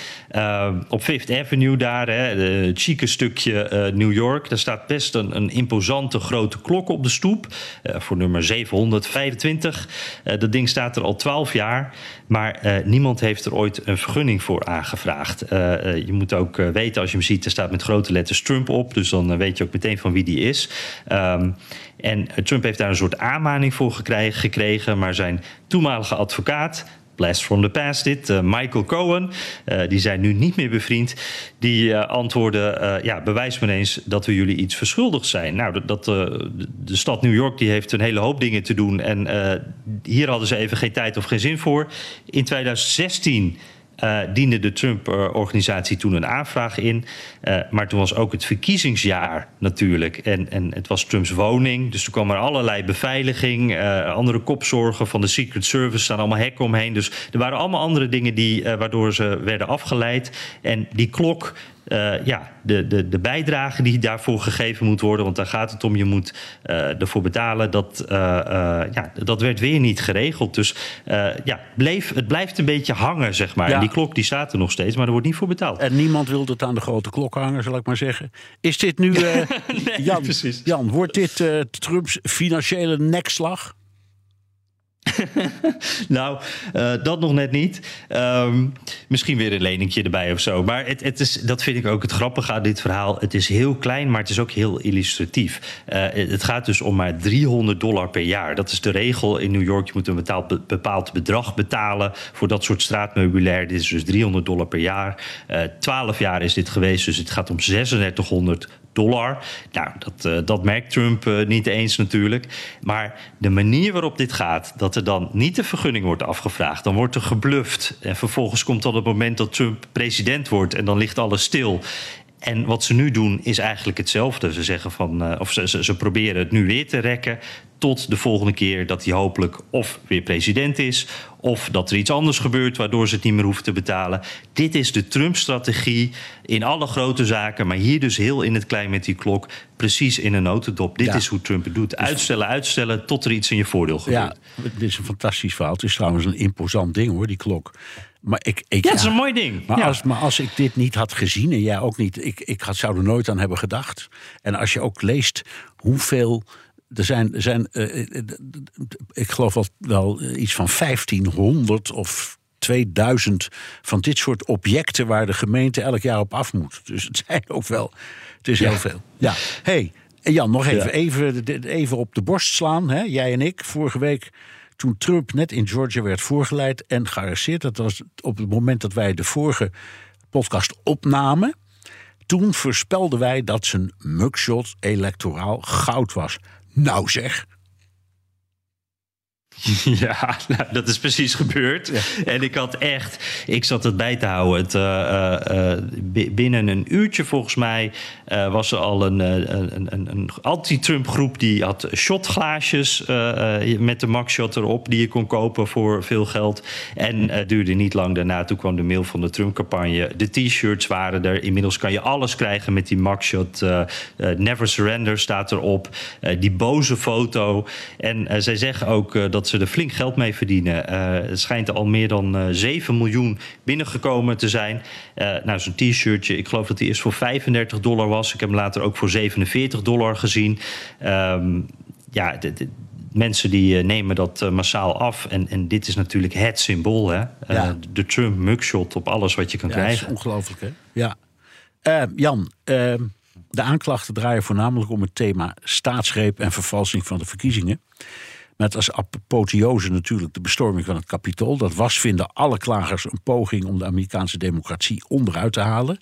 Op Fifth Avenue daar, hè, het chique stukje New York, daar staat best een, een imposante grote klok op de stoep. voor nummer 725. dat ding staat er al 12 jaar. Maar niemand heeft er ooit een vergunning voor aangevraagd. je moet ook weten, als je hem ziet, er staat met grote letters Trump op. Dus dan weet je ook meteen van wie die is. Um, en Trump heeft daar een soort aanmaning voor gekregen, maar zijn toenmalige advocaat, Blast from the Past dit, uh, Michael Cohen, uh, die zijn nu niet meer bevriend, die uh, antwoordde, ja, bewijs me eens dat we jullie iets verschuldigd zijn. Nou, dat, de stad New York die heeft een hele hoop dingen te doen en hier hadden ze even geen tijd of geen zin voor. In 2016 uh, diende de Trump-organisatie toen een aanvraag in. Uh, maar toen was ook het verkiezingsjaar natuurlijk. En, en het was Trumps woning. Dus toen kwam er allerlei beveiliging. Uh, andere kopzorgen van de Secret Service staan allemaal hekken omheen. Dus er waren allemaal andere dingen die, waardoor ze werden afgeleid. En die klok uh, ja, de, de, de bijdrage die daarvoor gegeven moet worden, want daar gaat het om, je moet uh, ervoor betalen, dat, uh, ja, dat werd weer niet geregeld. Dus ja, bleef, het blijft een beetje hangen, zeg maar. Ja. En die klok die staat er nog steeds, maar er wordt niet voor betaald. En niemand wil het aan de grote klok hangen, zal ik maar zeggen. Is dit nu, (laughs) nee, Jan, precies. Jan, wordt dit Trumps financiële nekslag? (laughs) nou, uh, dat nog net niet. Um, misschien weer een leningje erbij of zo. Maar het, het is, dat vind ik ook het grappige aan dit verhaal. Het is heel klein, maar het is ook heel illustratief. Uh, het gaat dus om maar 300 dollar per jaar. Dat is de regel in New York. Je moet een bepaald bedrag betalen voor dat soort straatmeubilair. Dit is dus 300 dollar per jaar. Uh, eh, 12 jaar is dit geweest, dus het gaat om 3600 dollar. Nou, dat, uh, dat merkt Trump uh, niet eens natuurlijk. Maar de manier waarop dit gaat, dat er dan niet de vergunning wordt afgevraagd, dan wordt er gebluft. En vervolgens komt dan het moment dat Trump president wordt en dan ligt alles stil. En wat ze nu doen is eigenlijk hetzelfde. Ze zeggen van, uh, of ze, ze, proberen het nu weer te rekken tot de volgende keer dat hij hopelijk of weer president is, of dat er iets anders gebeurt waardoor ze het niet meer hoeven te betalen. Dit is de Trump-strategie in alle grote zaken, maar hier dus heel in het klein met die klok, precies in een notendop. Dit ja. is hoe Trump het doet. Uitstellen, uitstellen, tot er iets in je voordeel gebeurt. Ja, dit is een fantastisch verhaal. Het is trouwens een imposant ding hoor, die klok. Maar ik, ik, ja, het is een mooi ding. Maar, ja. als, maar als ik dit niet had gezien en jij ook niet, ik, ik had, zou er nooit aan hebben gedacht. En als je ook leest hoeveel er zijn, er zijn uh, ik geloof wel, wel iets van 1500 of 2000 van dit soort objecten waar de gemeente elk jaar op af moet. Dus het zijn ook wel. Het is heel veel. Ja. hey, Jan, nog even, even, even op de borst slaan. Hè? Jij en ik, vorige week toen Trump net in Georgia werd voorgeleid en gearresteerd. Dat was op het moment dat wij de vorige podcast opnamen. Toen voorspelden wij dat zijn mugshot electoraal goud was. Nou zeg. (laughs) Ja, nou, dat is precies gebeurd. En ik had echt, ik zat het bij te houden. Het, uh, uh, binnen een uurtje volgens mij was er al een, een, een, een anti-Trump groep die had shotglaasjes met de Maxshot erop die je kon kopen voor veel geld. En het duurde niet lang daarna. Toen kwam de mail van de Trump-campagne. De t-shirts waren er. Inmiddels kan je alles krijgen met die Maxshot. Never Surrender staat erop. die boze foto. En zij zeggen ook dat ze er flink geld mee verdienen. Uh, het schijnt al meer dan uh, eh, 7 miljoen binnengekomen te zijn. Uh, nou, zo'n t-shirtje, ik geloof dat die eerst voor 35 dollar was. Ik heb hem later ook voor 47 dollar gezien. Um, ja, de, de, mensen die nemen dat massaal af. En, en dit is natuurlijk het symbool, hè? Ja. de Trump mugshot op alles wat je kan ja, krijgen. Dat is ongelooflijk, hè? Ja. Jan, ehm, de aanklachten draaien voornamelijk om het thema staatsgreep en vervalsing van de verkiezingen. Met als apotheose natuurlijk de bestorming van het kapitool. Dat was, vinden alle klagers, een poging om de Amerikaanse democratie onderuit te halen.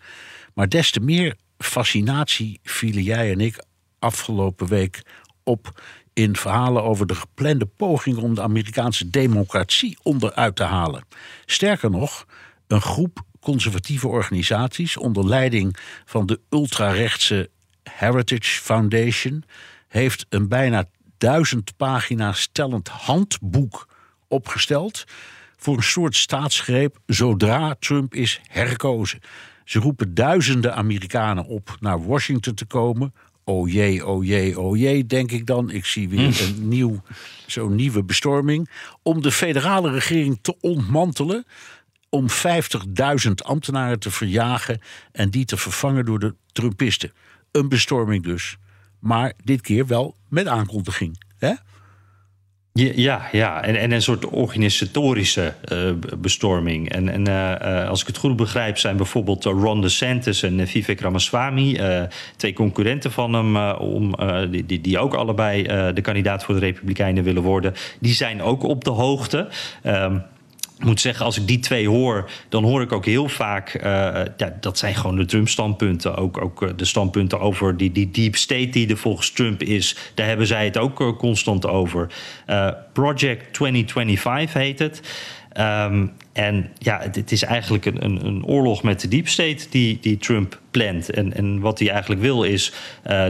Maar des te meer fascinatie vielen jij en ik afgelopen week op in verhalen over de geplande poging om de Amerikaanse democratie onderuit te halen. Sterker nog, een groep conservatieve organisaties onder leiding van de ultrarechtse Heritage Foundation heeft een bijna duizend pagina's tellend handboek opgesteld voor een soort staatsgreep zodra Trump is herkozen. Ze roepen duizenden Amerikanen op naar Washington te komen. Oh jee, oh jee, oh jee, denk ik dan. Ik zie weer hm. een nieuw, zo'n nieuwe bestorming. Om de federale regering te ontmantelen. Om 50.000 ambtenaren te verjagen en die te vervangen door de Trumpisten. Een bestorming dus maar dit keer wel met aankondiging. Hè? Ja, ja, En, en een soort organisatorische uh, bestorming. En, en uh, als ik het goed begrijp, zijn bijvoorbeeld Ron DeSantis en Vivek Ramaswamy, twee concurrenten van hem, om, die, die, die, ook allebei de kandidaat voor de Republikeinen willen worden, die zijn ook op de hoogte. Um, ik moet zeggen, als ik die twee hoor, dan hoor ik ook heel vaak. Uh, ja, dat zijn gewoon de Trump-standpunten. Ook, ook eh, de standpunten over die, die deep state die er volgens Trump is. Daar hebben zij het ook uh, constant over. Project 2025 heet het. Um, en ja, het is eigenlijk een, een, een, oorlog met de deep state die, die Trump plant. En, en wat hij eigenlijk wil is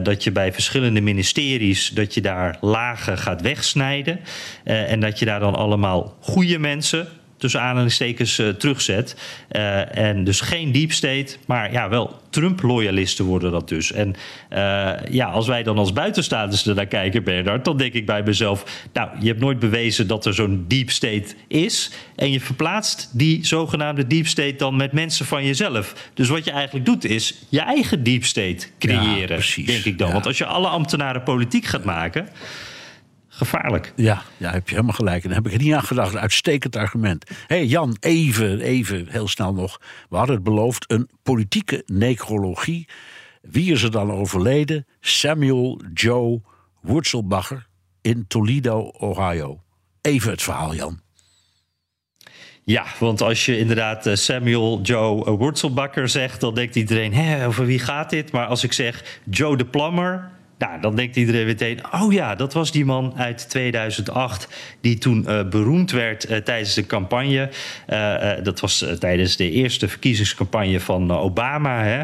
dat je bij verschillende ministeries... dat je daar lagen gaat wegsnijden. En dat je daar dan allemaal goede mensen tussen aanhalingstekens uh, terugzet. Uh, en dus geen deep state, maar ja, wel Trump-loyalisten worden dat dus. En uh, ja, als wij dan als buitenstaanders er naar kijken, Bernard, dan denk ik bij mezelf: Nou, je hebt nooit bewezen dat er zo'n deep state is. En je verplaatst die zogenaamde deep state dan met mensen van jezelf. Dus wat je eigenlijk doet, is je eigen deep state creëren, ja, denk ik dan. Ja. Want als je alle ambtenaren politiek gaat maken gevaarlijk. Ja, ja, heb je helemaal gelijk. En daar heb ik er niet aan gedacht. Uitstekend argument. Hé hey Jan, even, even, heel snel nog. We hadden het beloofd, een politieke necrologie. Wie is er dan overleden? Samuel Joe Wurzelbacher in Toledo, Ohio. Even het verhaal, Jan. Ja, want als je inderdaad eh, Samuel Joe Wurzelbacher zegt, dan denkt iedereen: hé, over wie gaat dit? Maar als ik zeg Joe de Plummer, nou, dan denkt iedereen meteen: oh ja, dat was die man uit 2008 die toen uh, beroemd werd uh, tijdens de campagne. Uh, dat was tijdens de eerste verkiezingscampagne van Obama. Hè?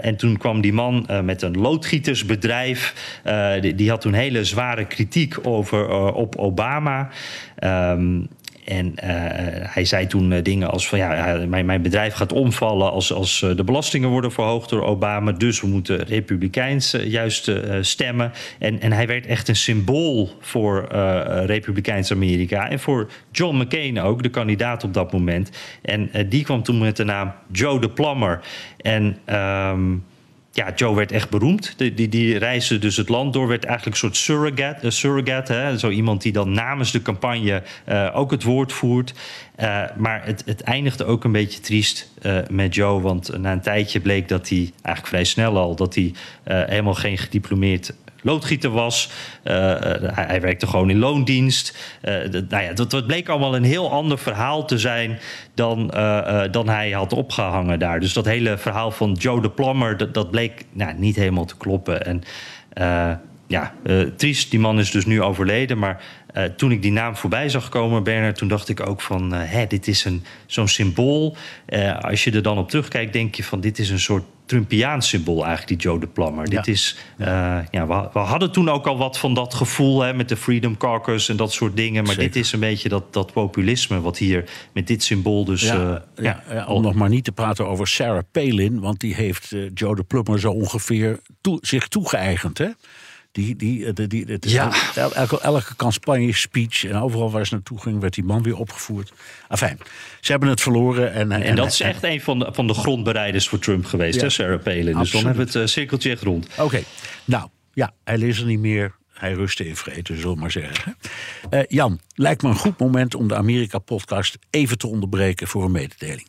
en toen kwam die man met een loodgietersbedrijf. Die, die, had toen hele zware kritiek over, op Obama. Um, en uh, hij zei toen uh, dingen als van ja, mijn, mijn bedrijf gaat omvallen als, als uh, de belastingen worden verhoogd door Obama. Dus we moeten republikeins juist stemmen. En, en hij werd echt een symbool voor republikeins Amerika. En voor John McCain ook, de kandidaat op dat moment. En die kwam toen met de naam Joe de Plummer. En um, ja, Joe werd echt beroemd. Die, die, die reisde dus het land door, werd eigenlijk een soort surrogate. Uh, surrogate hè? Zo iemand die dan namens de campagne uh, ook het woord voert. Uh, maar het, het eindigde ook een beetje triest met Joe. Want na een tijdje bleek dat hij, eigenlijk vrij snel al, dat hij helemaal geen gediplomeerd loodgieter was. Uh, hij, hij, werkte gewoon in loondienst. Uh, de, nou ja, dat, dat, bleek allemaal een heel ander verhaal te zijn dan, dan hij had opgehangen daar. Dus dat hele verhaal van Joe de Plumber, dat, dat bleek nou, niet helemaal te kloppen. En ja, triest, die man is dus nu overleden. Maar toen ik die naam voorbij zag komen, Bernard, toen dacht ik ook van... hè, dit is zo'n symbool. als je er dan op terugkijkt, denk je van dit is een soort Trumpiaans symbool eigenlijk, die Joe de Plummer. Ja. Dit is, uh, ja, we, we, hadden toen ook al wat van dat gevoel hè, met de Freedom Caucus en dat soort dingen. Maar Zeker. dit is een beetje dat, dat populisme wat hier met dit symbool dus... Ja, uh, ja, ja om nog maar niet te praten over Sarah Palin, want die heeft uh, Joe de Plummer zo ongeveer toe, zich toegeëigend, hè? Die, die, die, die, het is Ja. elke, elke campagne speech en overal waar ze naartoe ging, werd die man weer opgevoerd. Enfin, ze hebben het verloren. En, En, dat is echt een van de, van de grondbereiders voor Trump geweest, Ja. hè, Sarah Palin. Dus dan hebben we het eh, cirkeltje echt rond. Oké, nou ja, hij is er niet meer. Hij rustte in vrede, zullen we maar zeggen. Eh, Jan, lijkt me een goed moment om de Amerika-podcast even te onderbreken voor een mededeling.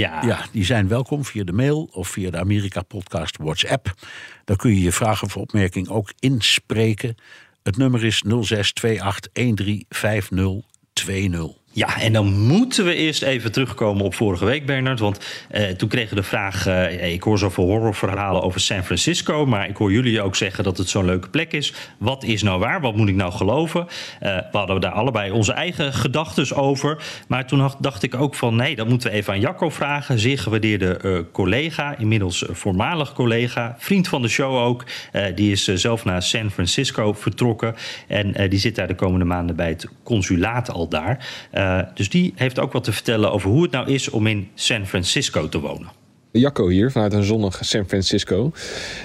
Ja, die zijn welkom via de mail of via de Amerika-podcast WhatsApp. Daar kun je je vragen of opmerking ook inspreken. Het nummer is 0628135020. Ja, en dan moeten we eerst even terugkomen op vorige week, Bernard. Want eh, toen kregen de vraag... eh, ik hoor zoveel horrorverhalen over San Francisco... maar ik hoor jullie ook zeggen dat het zo'n leuke plek is. Wat is nou waar? Wat moet ik nou geloven? Eh, we hadden daar allebei onze eigen gedachten over. Maar toen dacht- ik ook van... nee, dat moeten we even aan Jacco vragen. Zeer gewaardeerde eh, collega, inmiddels voormalig collega... vriend van de show ook. Die is zelf naar San Francisco vertrokken. En die zit daar de komende maanden bij het consulaat al daar... Eh, dus die heeft ook wat te vertellen over hoe het nou is om in San Francisco te wonen. Jacco hier vanuit een zonnig San Francisco.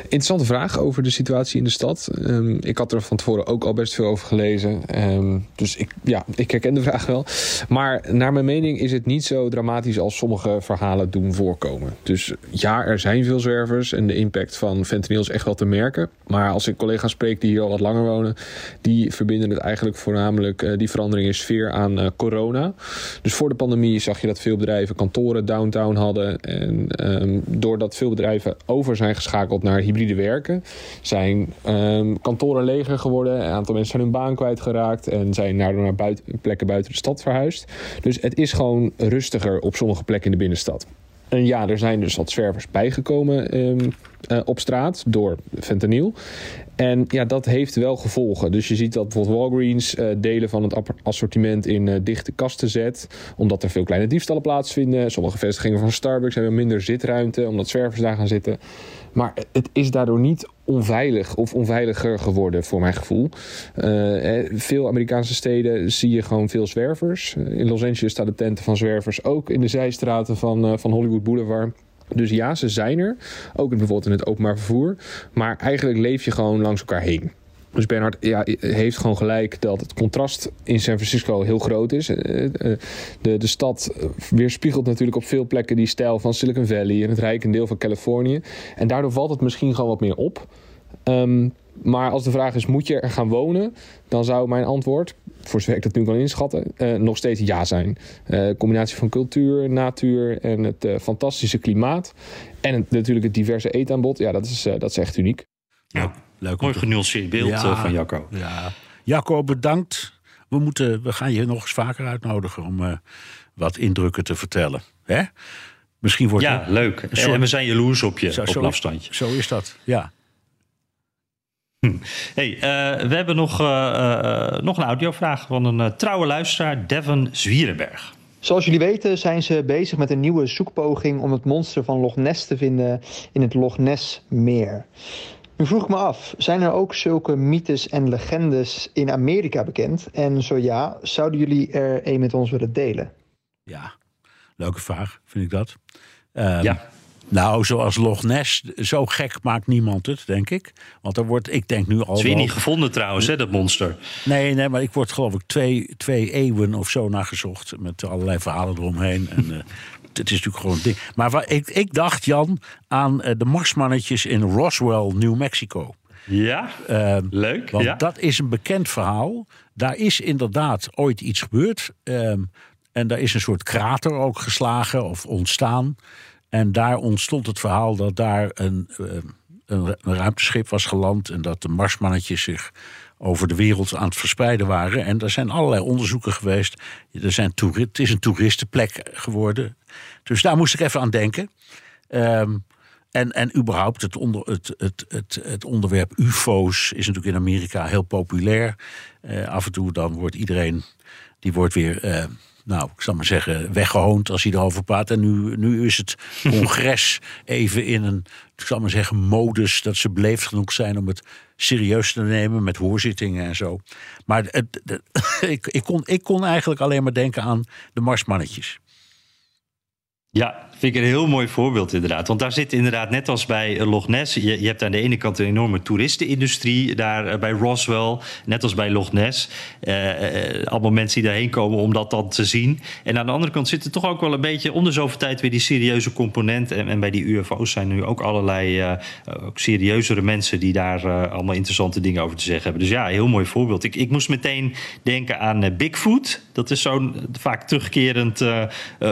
Interessante vraag over de situatie in de stad. Ehm, ik had er van tevoren ook al best veel over gelezen. Ehm, dus ik, ja, ik herken de vraag wel. Maar naar mijn mening is het niet zo dramatisch als sommige verhalen doen voorkomen. Dus ja, er zijn veel zwervers en de impact van fentanyl is echt wel te merken. Maar als ik collega's spreek die hier al wat langer wonen, die verbinden het eigenlijk voornamelijk eh, die verandering in sfeer aan eh, corona. Dus voor de pandemie zag je dat veel bedrijven kantoren downtown hadden. En ehm, doordat veel bedrijven over zijn geschakeld naar hybride werken, zijn ehm, kantoren leger geworden. Een aantal mensen zijn hun baan kwijtgeraakt en zijn daardoor naar buiten, plekken buiten de stad verhuisd. Dus het is gewoon rustiger op sommige plekken in de binnenstad. En ja, er zijn dus wat zwervers bijgekomen ehm, eh, op straat door fentanyl. En ja, dat heeft wel gevolgen. Dus je ziet dat bijvoorbeeld Walgreens eh, delen van het assortiment in eh, dichte kasten zet. Omdat er veel kleine diefstallen plaatsvinden. Sommige vestigingen van Starbucks hebben minder zitruimte omdat zwervers daar gaan zitten. Maar het is daardoor niet onveilig of onveiliger geworden voor mijn gevoel. Veel Amerikaanse steden zie je gewoon veel zwervers. In Los Angeles staan de tenten van zwervers ook in de zijstraten van, van Hollywood Boulevard. Dus ja, ze zijn er. Ook bijvoorbeeld in het openbaar vervoer. Maar eigenlijk leef je gewoon langs elkaar heen. Dus Bernhard ja, heeft gewoon gelijk dat het contrast in San Francisco heel groot is. Eh, eh, De, de stad weerspiegelt natuurlijk op veel plekken die stijl van Silicon Valley en het rijke deel van Californië. En daardoor valt het misschien gewoon wat meer op. Ehm, maar als de vraag is, moet je er gaan wonen? Dan zou mijn antwoord, voor zover ik dat nu kan inschatten, eh, nog steeds ja zijn. Eh, combinatie van cultuur, natuur en het eh, fantastische klimaat. En het- natuurlijk het diverse eetaanbod. Ja, dat is, eh, dat is echt uniek. Ja, Leuk om mooi genuanceerd beeld Ja. eh, van Jacco. Ja. Jacco, bedankt. We, moeten, we gaan je nog eens vaker uitnodigen om eh, wat indrukken te vertellen. Hè? Misschien wordt Ja, leuk. Soort- En we zijn jaloers op je, Zo- op zo een is- afstandje. Zo is dat, ja. Hey, eh, we hebben nog, eh, eh, nog een audiovraag van een trouwe luisteraar, Devon Zwierenberg. Zoals jullie weten zijn ze bezig met een nieuwe zoekpoging om het monster van Loch Ness te vinden in het Loch Ness meer. Nu vroeg ik me af, zijn er ook zulke mythes en legendes in Amerika bekend? En zo ja, zouden jullie er een met ons willen delen? Ja, leuke vraag, vind ik dat. Ehm, Ja. Nou, zoals Loch Ness, zo gek maakt niemand het, denk ik. Want er wordt, ik denk nu al. is weer wel- niet gevonden trouwens, hè, dat monster. Nee, nee, maar ik word geloof ik twee, twee eeuwen of zo naar gezocht. Met allerlei verhalen eromheen. En, eh, het is natuurlijk gewoon een ding. Maar waar, ik, ik dacht, Jan, aan eh, de marsmannetjes in Roswell, New Mexico. Ja, Ehm, leuk. want ja. dat is een bekend verhaal. Daar is inderdaad ooit iets gebeurd. Ehm, en daar is een soort krater ook geslagen of ontstaan. En daar ontstond het verhaal dat daar een, ehm, een, ruimteschip was geland. En dat de marsmannetjes zich over de wereld aan het verspreiden waren. En er zijn allerlei onderzoeken geweest. Er zijn het is een toeristenplek geworden. Dus daar moest ik even aan denken. Ehm, en, en überhaupt het, onder, het, het, het, het onderwerp UFO's is natuurlijk in Amerika heel populair. Eh, af en toe dan wordt iedereen, die wordt weer, eh, nou, ik zal maar zeggen, weggehoond als hij erover praat. En nu, nu is het (laughs) congres even in een, ik zal maar zeggen, modus dat ze beleefd genoeg zijn om het serieus te nemen met hoorzittingen en zo. Maar het, het- (laughs) ik, ik, kon, ik kon eigenlijk alleen maar denken aan de marsmannetjes. Ja, vind ik een heel mooi voorbeeld inderdaad. Want daar zit inderdaad, net als bij eh, Loch Ness... je, je hebt aan de ene kant een enorme toeristenindustrie... daar eh, bij Roswell, net als bij Loch Ness. Eh, allemaal mensen die daarheen komen om dat dan te zien. En aan de andere kant zit er toch ook wel een beetje... om de zoveel tijd weer die serieuze component. En, en bij die UFO's zijn nu ook allerlei ook serieuzere mensen... die daar allemaal interessante dingen over te zeggen hebben. Dus ja, heel mooi voorbeeld. Ik, ik moest meteen denken aan Bigfoot. Dat is zo'n vaak terugkerend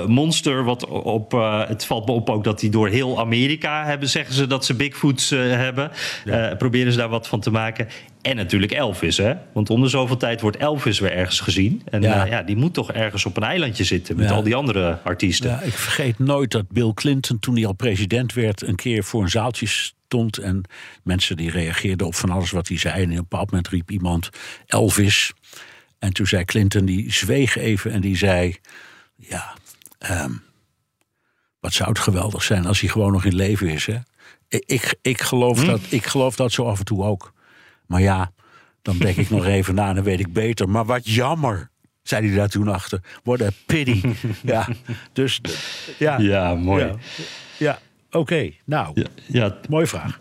monster... wat op, eh, het valt me op ook dat die door heel Amerika hebben... zeggen ze dat ze Bigfoots eh, hebben. Eh, proberen ze daar wat van te maken. En natuurlijk Elvis, hè? Want om de zoveel tijd wordt Elvis weer ergens gezien. En Ja. ja. ja, die moet toch ergens op een eilandje zitten... met Ja. al die andere artiesten. Ja, ik vergeet nooit dat Bill Clinton, toen hij al president werd, een keer voor een zaaltje stond. En mensen die reageerden op van alles wat hij zei. En op een bepaald moment riep iemand Elvis. En toen zei Clinton, die zweeg even en die zei: Ja, ehm, wat zou het geweldig zijn als hij gewoon nog in leven is. Hè? Ik, ik, geloof dat, ik geloof dat zo af en toe ook. Maar ja, dan denk ik nog (laughs) even na en dan weet ik beter. Maar wat jammer, zei hij daar toen achter. What a pity. (laughs) ja, dus ja. Ja, mooi. Ja, ja. oké. Nou, Ja, ja, mooie vraag.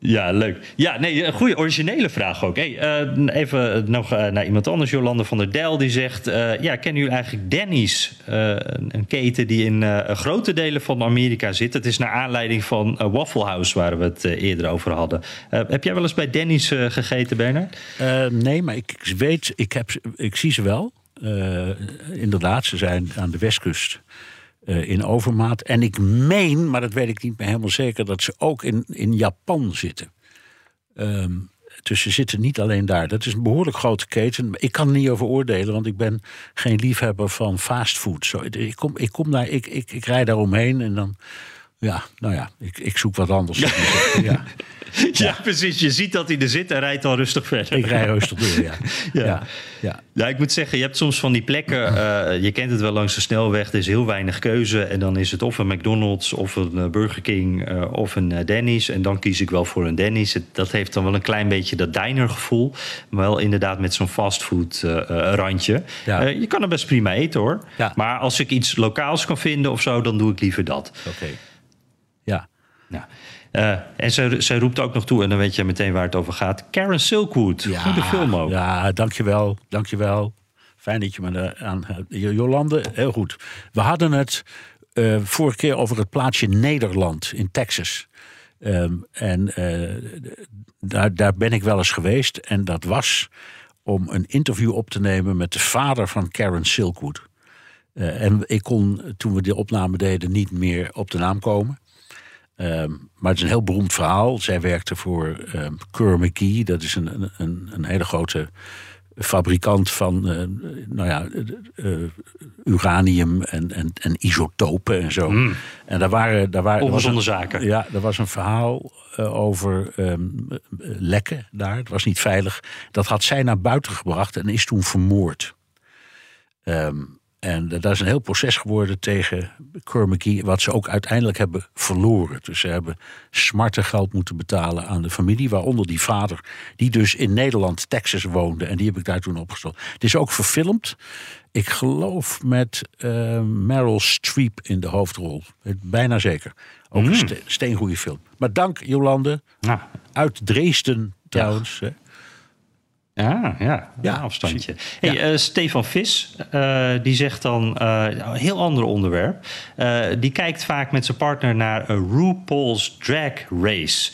Ja, leuk. Ja, nee, een goede originele vraag ook. Hey, eh, even nog eh, naar iemand anders, Jolande van der Dijl, die zegt... eh, ja, kennen jullie eigenlijk Denny's? Eh, een, keten die in eh, grote delen van Amerika zit. Het is naar aanleiding van eh, Waffle House, waar we het eh, eerder over hadden. Eh, heb jij wel eens bij Denny's eh, gegeten, Bernard? Eh, nee, maar ik weet, ik, heb, ik zie ze wel. Eh, inderdaad, ze zijn aan de westkust eh, in overmaat. En ik meen, maar dat weet ik niet meer helemaal zeker, dat ze ook in, in Japan zitten. Ehm, dus ze zitten niet alleen daar. Dat is een behoorlijk grote keten. Ik kan er niet over oordelen, want ik ben geen liefhebber van fastfood. Zo, ik, kom, ik, kom daar, ik, ik, ik rij daar omheen en dan. Ja, nou ja, ik, ik zoek wat anders. (laughs) ja, Ja. Precies. Je ziet dat hij er zit en rijdt al rustig verder. ik rij rustig door, (laughs) ja. Ja. ja. ja. Ja, ik moet zeggen, je hebt soms van die plekken. eh, je kent het wel langs de snelweg. Er is heel weinig keuze. En dan is het of een McDonald's, of een eh, Burger King, eh, of een Denny's. En dan kies ik wel voor een Denny's. Het- dat heeft dan wel een klein beetje dat dinergevoel. Maar wel inderdaad met zo'n fastfood randje. Ja. Je kan er best prima eten hoor. Ja. Maar als ik iets lokaals kan vinden of zo, dan doe ik liever dat. Oké. Ja. Ja. Eh, en zij, zij roept ook nog toe, en dan weet je meteen waar het over gaat. Karen Silkwood. Goede film ook. Ja, dankjewel. Dankjewel. Fijn dat je me aan Jo- Jolande, heel goed. We hadden het eh, vorige keer over het plaatsje Nederland in Texas. Ehm, en eh, daar, daar ben ik wel eens geweest. En dat was om een interview op te nemen met de vader van Karen Silkwood. En ik kon, toen we die opname deden, niet meer op de naam komen. Ehm, maar het is een heel beroemd verhaal. Zij werkte voor ehm Kerr McGee. Dat is een, een- een, hele grote fabrikant van eh, nou ja, eh, eh, uranium en, en, en isotopen en zo. En daar waren, daar waren, Ongezonde zaken. Ja, er was een verhaal over ehm, eh, lekken daar. Het was niet veilig. Dat had zij naar buiten gebracht en is toen vermoord. Ehm, En dat is een heel proces geworden tegen Kerr wat ze ook uiteindelijk hebben verloren. Dus ze hebben smarte geld moeten betalen aan de familie, waaronder die vader, die dus in Nederland, Texas woonde. En die heb ik daar toen opgesteld. Het is ook verfilmd. Ik geloof met uh, Meryl Streep in de hoofdrol. Bijna zeker. Ook mm. een ste steengoede film. Maar dank Jolande. Uit Dresden trouwens. Ja. Ja, ja, ja, afstandje. Hey, ja. uh, Stefan Vis, uh, die zegt dan uh, een heel ander onderwerp. die kijkt vaak met zijn partner naar een RuPaul's Drag Race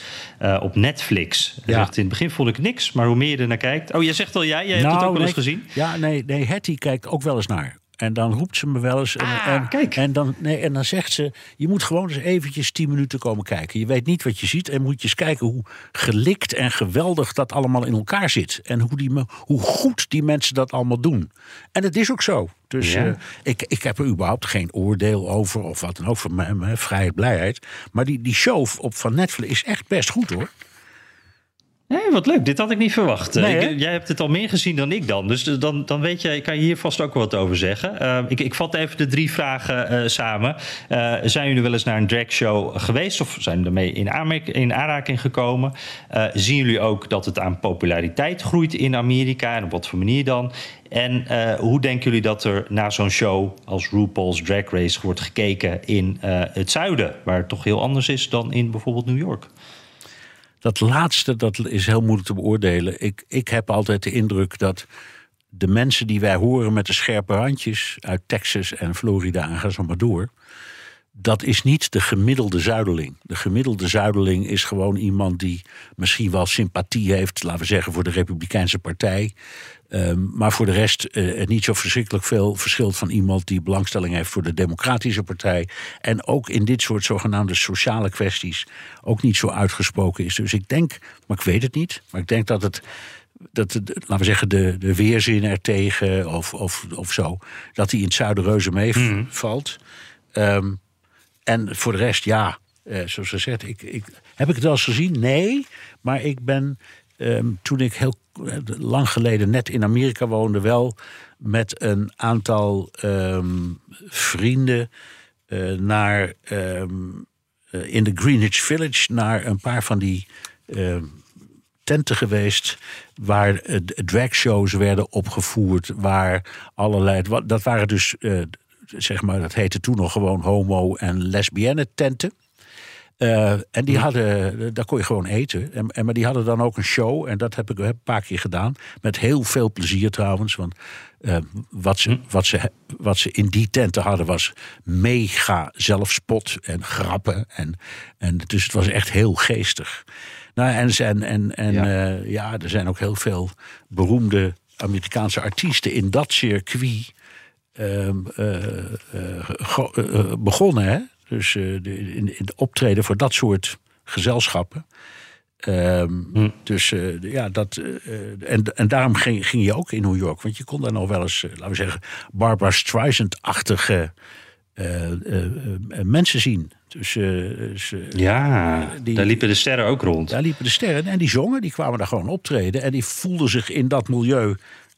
op Netflix. Zegt, in het begin vond ik niks, maar hoe meer je er naar kijkt... Oh, jij zegt al jij, jij hebt nou, het ook wel nee, eens gezien? Ja, nee, nee Hetty kijkt ook wel eens naar. En dan roept ze me wel eens. En, Ah, en, kijk. En, dan, nee, en dan zegt ze: Je moet gewoon eens eventjes tien minuten komen kijken. Je weet niet wat je ziet. En moet je eens kijken hoe gelikt en geweldig dat allemaal in elkaar zit. En hoe, die, me- hoe goed die mensen dat allemaal doen. En het is ook zo. Dus Ja. eh, ik, ik heb er überhaupt geen oordeel over. Of wat dan ook. Voor mijn, mijn vrijheid, blijheid. Maar die, die show op van Netflix is echt best goed hoor. Nee, wat leuk. Dit had ik niet verwacht. Nee, Ik- hè? jij hebt het al meer gezien dan ik dan. Dus dan, dan weet je, kan je hier vast ook wat over zeggen. Eh, ik, ik vat even de drie vragen eh, samen. Eh, zijn jullie wel eens naar een dragshow geweest? Of zijn jullie ermee in, in aanraking gekomen? Eh, zien jullie ook dat het aan populariteit groeit in Amerika? En op wat voor manier dan? En eh, hoe denken jullie dat er naar zo'n show als RuPaul's Drag Race wordt gekeken in eh, het zuiden? Waar het toch heel anders is dan in bijvoorbeeld New York? Dat laatste dat is heel moeilijk te beoordelen. Ik, ik heb altijd de indruk dat de mensen die wij horen met de scherpe randjes uit Texas en Florida en ga zo maar door. Dat is niet de gemiddelde zuideling. De gemiddelde zuideling is gewoon iemand die misschien wel sympathie heeft, laten we zeggen, voor de Republikeinse Partij. Ehm, maar voor de rest eh, niet zo verschrikkelijk veel verschilt van iemand die belangstelling heeft voor de Democratische Partij. En ook in dit soort zogenaamde sociale kwesties ook niet zo uitgesproken is. Dus ik denk, maar ik weet het niet, maar ik denk dat het. Dat, laten we zeggen, de, de weerzin er tegen of, of, of zo, dat die in het zuiden reuze meevalt. Ehm, en voor de rest, ja, eh, zoals ze zegt, ik, ik, heb ik het wel eens gezien? Nee, maar ik ben ehm, toen ik heel eh, lang geleden net in Amerika woonde, wel met een aantal ehm, vrienden eh, naar ehm, eh, in de Greenwich Village naar een paar van die tenten geweest waar dragshows werden opgevoerd, waar allerlei. Dat waren dus, zeg maar, dat heette toen nog gewoon homo- en lesbienne tenten. Eh, en die hadden, daar kon je gewoon eten. En, en, maar die hadden dan ook een show. En dat heb ik een paar keer gedaan. Met heel veel plezier trouwens. Want eh, wat, ze, wat, ze, wat ze in die tenten hadden was mega zelfspot en grappen. En, en dus het was echt heel geestig. Nou, en en, en, en Ja. ja. ja, er zijn ook heel veel beroemde Amerikaanse artiesten in dat circuit begonnen. Hè? Dus eh, de, in, in de optreden voor dat soort gezelschappen. Ehm, Dus eh, de- ja, dat. eh, eh, en, en daarom ging, ging je ook in New York. Want je kon daar nog wel eens, eh, laten we zeggen, Barbara Streisand-achtige eh, eh, eh, mensen zien. Dus, eh, dus, eh, Ja, Die- daar liepen de sterren ook rond. daar liepen de sterren en die zongen, die kwamen daar gewoon optreden. En die voelden zich in dat milieu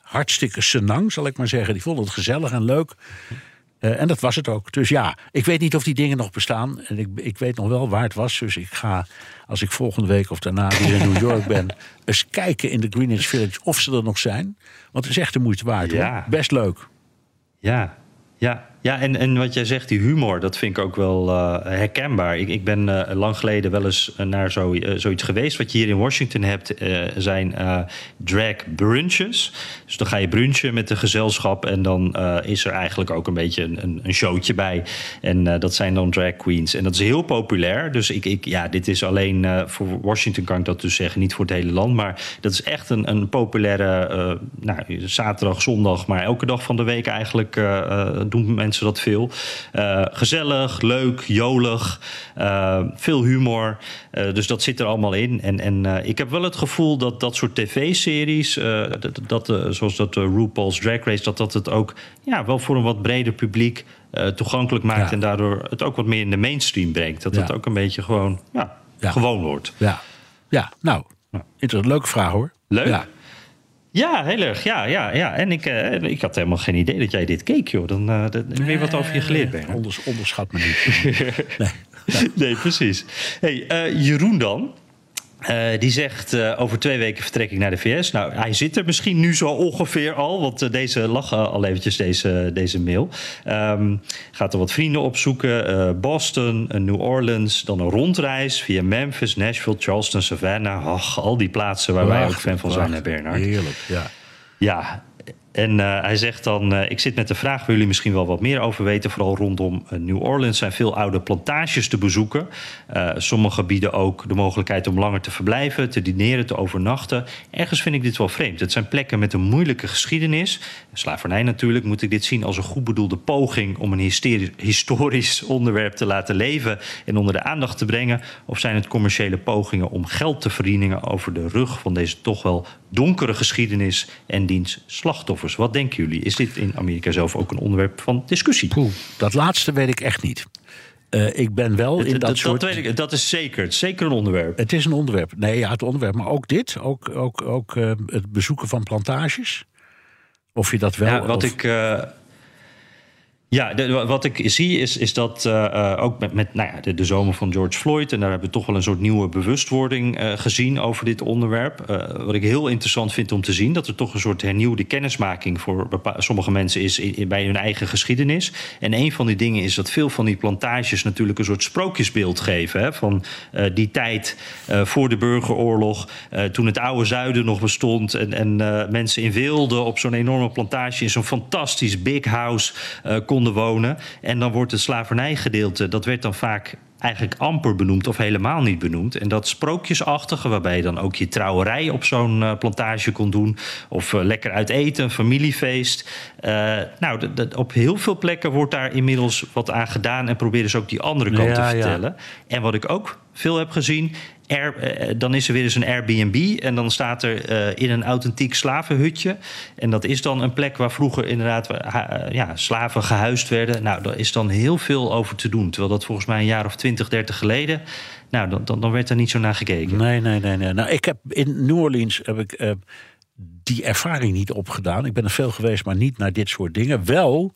hartstikke senang, zal ik maar zeggen. Die vonden het gezellig en leuk. Eh, en dat was het ook. Dus ja, ik weet niet of die dingen nog bestaan. En ik, ik weet nog wel waar het was. Dus ik ga, als ik volgende week of daarna weer in New York ben... (laughs) eens kijken in de Greenwich Village of ze er nog zijn. Want het is echt de moeite waard. Ja. Hoor. Best leuk. Ja, ja. Ja en, en wat jij zegt, die humor, dat vind ik ook wel eh, herkenbaar. Ik, ik ben eh, lang geleden wel eens naar zo, eh, zoiets geweest. Wat je hier in Washington hebt, zijn drag brunches. Dus dan ga je brunchen met de gezelschap. En dan is er eigenlijk ook een beetje een, een, showtje bij. En dat zijn dan drag queens. En dat is heel populair. Dus ik, ik, ja, dit is alleen voor Washington, kan ik dat dus zeggen. Niet voor het hele land. Maar dat is echt een, een populaire nou, zaterdag, zondag. Maar elke dag van de week eigenlijk doen mensen dat veel. Eh, gezellig, leuk, jolig. eh, veel humor. Eh, dus dat zit er allemaal in. En, en ik heb wel het gevoel dat dat soort tv-series, dat, dat, zoals dat RuPaul's Drag Race, dat dat het ook ja, wel voor een wat breder publiek toegankelijk maakt. Ja. En daardoor het ook wat meer in de mainstream brengt. Dat Ja. het ook een beetje gewoon ja, gewoon wordt. Ja, ja nou, interessant. Leuke vraag hoor. Leuk. Ja. Heel erg. Ja, ja, ja. En ik, eh, ik had helemaal geen idee dat jij dit keek, joh. Dan eh, heb ik weer wat over je geleerd, ben. Onders, onderschat me niet. (laughs) nee. Nee, precies. Hey, eh, Jeroen dan. Eh, die zegt eh, over twee weken vertrek ik naar de VS. Nou, hij zit er misschien nu zo ongeveer al, want eh, deze lag eh, al eventjes deze, deze mail. Ehm, gaat er wat vrienden opzoeken. Boston, New Orleans, dan een rondreis via Memphis, Nashville, Charleston, Savannah. Ach, al die plaatsen waar wij ook fan van zijn, hè. Bernard. Heerlijk, ja. Ja, en eh, hij zegt dan: eh, Ik zit met de vraag, wil jullie misschien wel wat meer over weten? Vooral rondom eh, New Orleans zijn veel oude plantages te bezoeken. Sommige bieden ook de mogelijkheid om langer te verblijven, te dineren, te overnachten. Ergens vind ik dit wel vreemd. Het zijn plekken met een moeilijke geschiedenis. Slavernij natuurlijk. Moet ik dit zien als een goed bedoelde poging om een historisch (laughs) onderwerp te laten leven en onder de aandacht te brengen? Of zijn het commerciële pogingen om geld te verdienen over de rug van deze toch wel donkere geschiedenis en diens slachtoffers? Wat denken jullie? Is dit in Amerika zelf ook een onderwerp van discussie? Poeh, dat laatste weet ik echt niet. Eh, ik ben wel in dat, dat, soort... weet ik, dat is zeker, zeker een onderwerp. Het is een onderwerp. Nee, ja, het onderwerp. Maar ook dit. Ook, ook, ook eh, het bezoeken van plantages. Of je dat wel... Ja, wat of- ik. eh, ja, wat ik zie is, is dat eh, eh, ook met, met nou ja, de, de zomer van George Floyd... en daar hebben we toch wel een soort nieuwe bewustwording eh, gezien over dit onderwerp. Wat ik heel interessant vind om te zien... dat er toch een soort hernieuwde kennismaking voor sommige mensen is... In, bij hun eigen geschiedenis. En een van die dingen is dat veel van die plantages... natuurlijk een soort sprookjesbeeld geven... Hè, van die tijd voor de burgeroorlog... toen het oude zuiden nog bestond... en, en mensen in Weelde op zo'n enorme plantage... in zo'n fantastisch big house eh, konden wonen. En dan wordt het slavernijgedeelte... dat werd dan vaak eigenlijk amper benoemd of helemaal niet benoemd. En dat sprookjesachtige, waarbij je dan ook je trouwerij op zo'n eh, plantage kon doen... of eh, lekker uit eten, een familiefeest. Eh, nou, op heel veel plekken wordt daar inmiddels wat aan gedaan... en proberen ze ook die andere kant Ja, te ja. vertellen. En wat ik ook veel heb gezien... Eh, dan is er weer eens een Airbnb en dan staat er eh, in een authentiek slavenhutje. En dat is dan een plek waar vroeger inderdaad eh, ja, slaven gehuisd werden. Nou, daar is dan heel veel over te doen. Terwijl dat volgens mij een jaar of 20, 30 geleden... Nou, dan, dan, werd daar niet zo naar gekeken. Nee, nee, nee. nee. Nou, ik heb in New Orleans heb ik, die ervaring niet opgedaan. Ik ben er veel geweest, maar niet naar dit soort dingen. Wel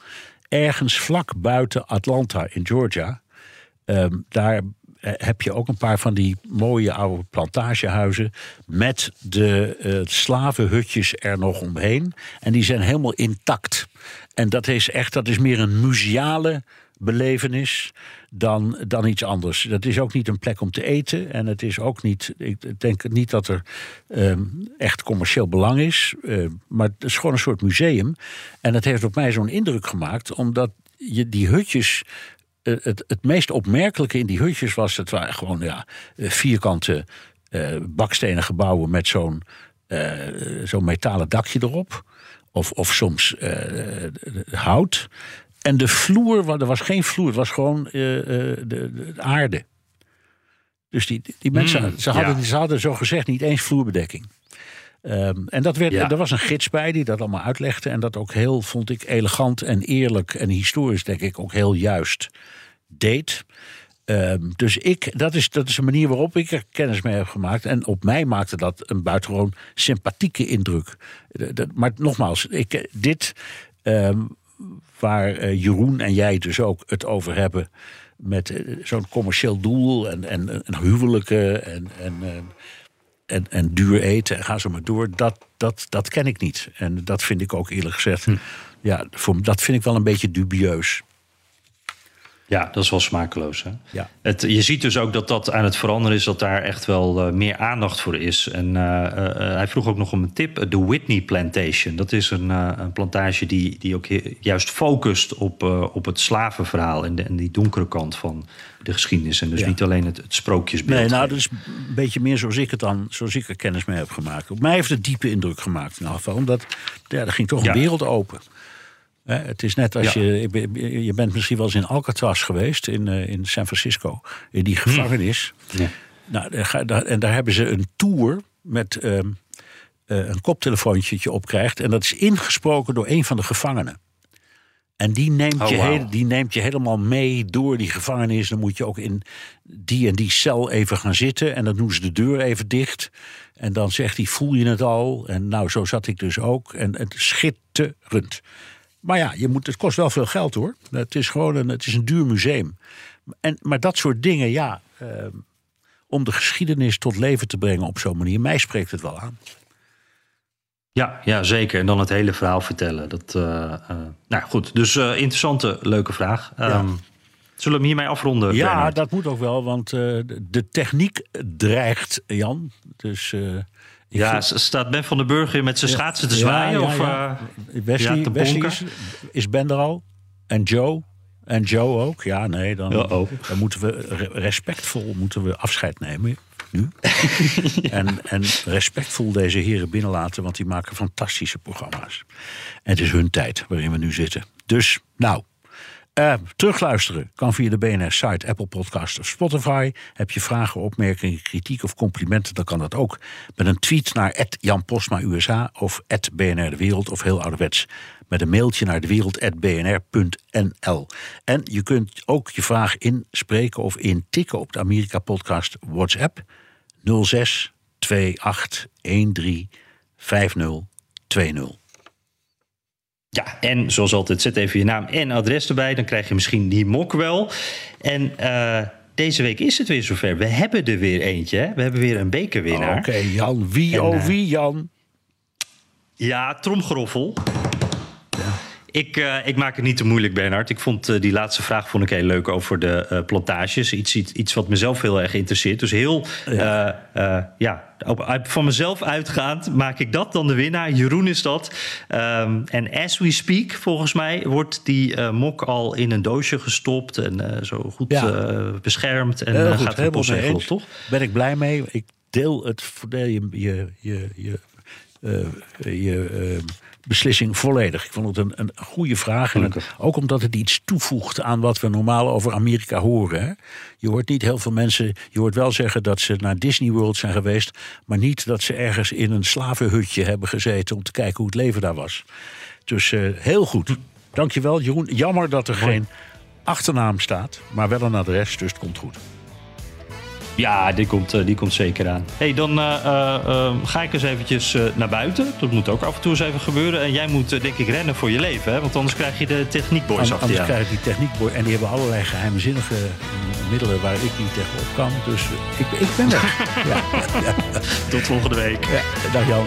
ergens vlak buiten Atlanta in Georgia. Ehm, daar heb je ook een paar van die mooie oude plantagehuizen. met de eh, slavenhutjes er nog omheen. En die zijn helemaal intact. En dat is echt, dat is meer een museale belevenis dan, dan iets anders. Dat is ook niet een plek om te eten. En het is ook niet, ik denk niet dat er ehm, echt commercieel belang is. eh, maar het is gewoon een soort museum. En het heeft op mij zo'n indruk gemaakt, omdat je die hutjes. Eh, Het, het meest opmerkelijke in die hutjes was, het waren gewoon ja, eh, vierkante eh, bakstenen gebouwen met zo'n zo'n metalen dakje erop. Of, of soms hout. En de vloer, er was geen vloer, het was gewoon de, de aarde. Dus die, die mensen, Mm, ze, hadden, ja. ze hadden zo gezegd niet eens vloerbedekking. Ehm, en dat werd, Ja. er was een gids bij die dat allemaal uitlegde. En dat ook heel, vond ik, elegant en eerlijk en historisch, denk ik, ook heel juist deed. Ehm, dus ik, dat, is, dat is een manier waarop ik er kennis mee heb gemaakt. En op mij maakte dat een buitengewoon sympathieke indruk. Dat- maar nogmaals, ik, eh, dit ehm, waar eh, Jeroen en jij dus ook het over hebben. met eh, zo'n commercieel doel en, en, en huwelijken en, en, en, en duur eten en ga zo maar door. Dat, dat, dat ken ik niet. En dat vind ik ook eerlijk gezegd. Ja, voor, dat vind ik wel een beetje dubieus. Ja, dat is wel smakeloos. Hè? Ja. Het, je ziet dus ook dat dat aan het veranderen is, dat daar echt wel eh, meer aandacht voor is. En eh, eh, hij vroeg ook nog om een tip: de Whitney Plantation. Dat is een, een plantage die, die ook juist focust op, op het slavenverhaal en, de, en die donkere kant van de geschiedenis. En dus Ja. niet alleen het, het sprookjesbeeld. Nee, nou, dat is een beetje meer zoals ik het dan, zoals ik er kennis mee heb gemaakt. Op mij heeft het diepe indruk gemaakt in ieder geval. Omdat ja, er ging toch een wereld open. Het is net als Ja. je, je bent misschien wel eens in Alcatraz geweest, in, eh, in San Francisco, in die gevangenis. Ja. Nou, en daar hebben ze een tour met ehm, eh, een koptelefoontje dat je opkrijgt. En dat is ingesproken door een van de gevangenen. En die neemt, Oh, je heel- die neemt je helemaal mee door die gevangenis. Dan moet je ook in die en die cel even gaan zitten. En dan doen ze de deur even dicht. En dan zegt hij, voel je het al? En nou, zo zat ik dus ook. En het schitterend. Maar ja, je moet, het kost wel veel geld hoor. Het is gewoon een, het is een duur museum. En, maar dat soort dingen, ja... eh, om de geschiedenis tot leven te brengen op zo'n manier... mij spreekt het wel aan. Ja, ja, zeker. En dan het hele verhaal vertellen. Dat, eh, eh, nou goed, dus interessante, leuke vraag. Ehm, Zullen we hem hiermee afronden? Ja, Bernard? dat moet ook wel, want de- techniek dreigt, Jan. Dus, ja, vind- staat Ben van den Burger met zijn schaatsen te zwaaien? ja, of, ja. eh, Wesley, ja, te Wesley bonken? is, is Ben er al? En Joe? En Joe ook? Ja, nee, dan, dan moeten we re- respectvol moeten we afscheid nemen. Nu. (laughs) en, en respectvol deze heren binnenlaten, want die maken fantastische programma's. En het is hun tijd waarin we nu zitten. Dus, nou, eh, terugluisteren kan via de BNR-site, Apple Podcast of Spotify. Heb je vragen, opmerkingen, kritiek of complimenten... dan kan dat ook met een tweet naar Jan Postma USA... of BNR De Wereld of heel ouderwets... met een mailtje naar dewereld.bnr.nl. En je kunt ook je vraag inspreken of intikken op de Amerika-podcast WhatsApp... 06 28 13 5020. Ja, en zoals altijd, zet even je naam en adres erbij. Dan krijg je misschien die mok wel. En eh, deze week is het weer zover. We hebben er weer eentje. Hè? We hebben weer een bekerwinnaar. Oké, Jan. Wie, En, oh eh, wie, Jan? Ja, tromgeroffel. Ik, eh, ik maak het niet te moeilijk, Bernard. Ik vond eh, die laatste vraag vond ik heel leuk over de eh, plantages. Iets, iets, iets wat mezelf heel erg interesseert. Dus heel, ja, ja op, van mezelf uitgaand maak ik dat dan de winnaar. Jeroen is dat. Ehm, en as we speak, volgens mij, wordt die mok al in een doosje gestopt... en zo goed Ja. beschermd. En Heel goed, gaat de postzegel op, eens. toch? Ben ik blij mee. Ik deel het je, je, je, je, je beslissing volledig. Ik vond het een, een goede vraag. En ook omdat het iets toevoegt aan wat we normaal over Amerika horen. Hè. Je hoort niet heel veel mensen. Je hoort wel zeggen dat ze naar Disney World zijn geweest. Maar niet dat ze ergens in een slavenhutje hebben gezeten. om te kijken hoe het leven daar was. Dus eh, heel goed. Dankjewel, Jeroen. Jammer dat er geen achternaam staat. Maar wel een adres, dus het komt goed. Ja, die komt, eh, die komt zeker aan. hey, dan eh, eh, ga ik eens eventjes eh, naar buiten. Dat moet ook af en toe eens even gebeuren. En jij moet denk ik rennen voor je leven, hè? Want anders krijg je de techniekboys achter Anders je aan. krijg ik die techniekboy. En die hebben allerlei geheimzinnige middelen waar ik niet tegenop kan. Dus ik, ik ben weg. (laughs) ja, ja, Tot volgende week. ja, dag Jan.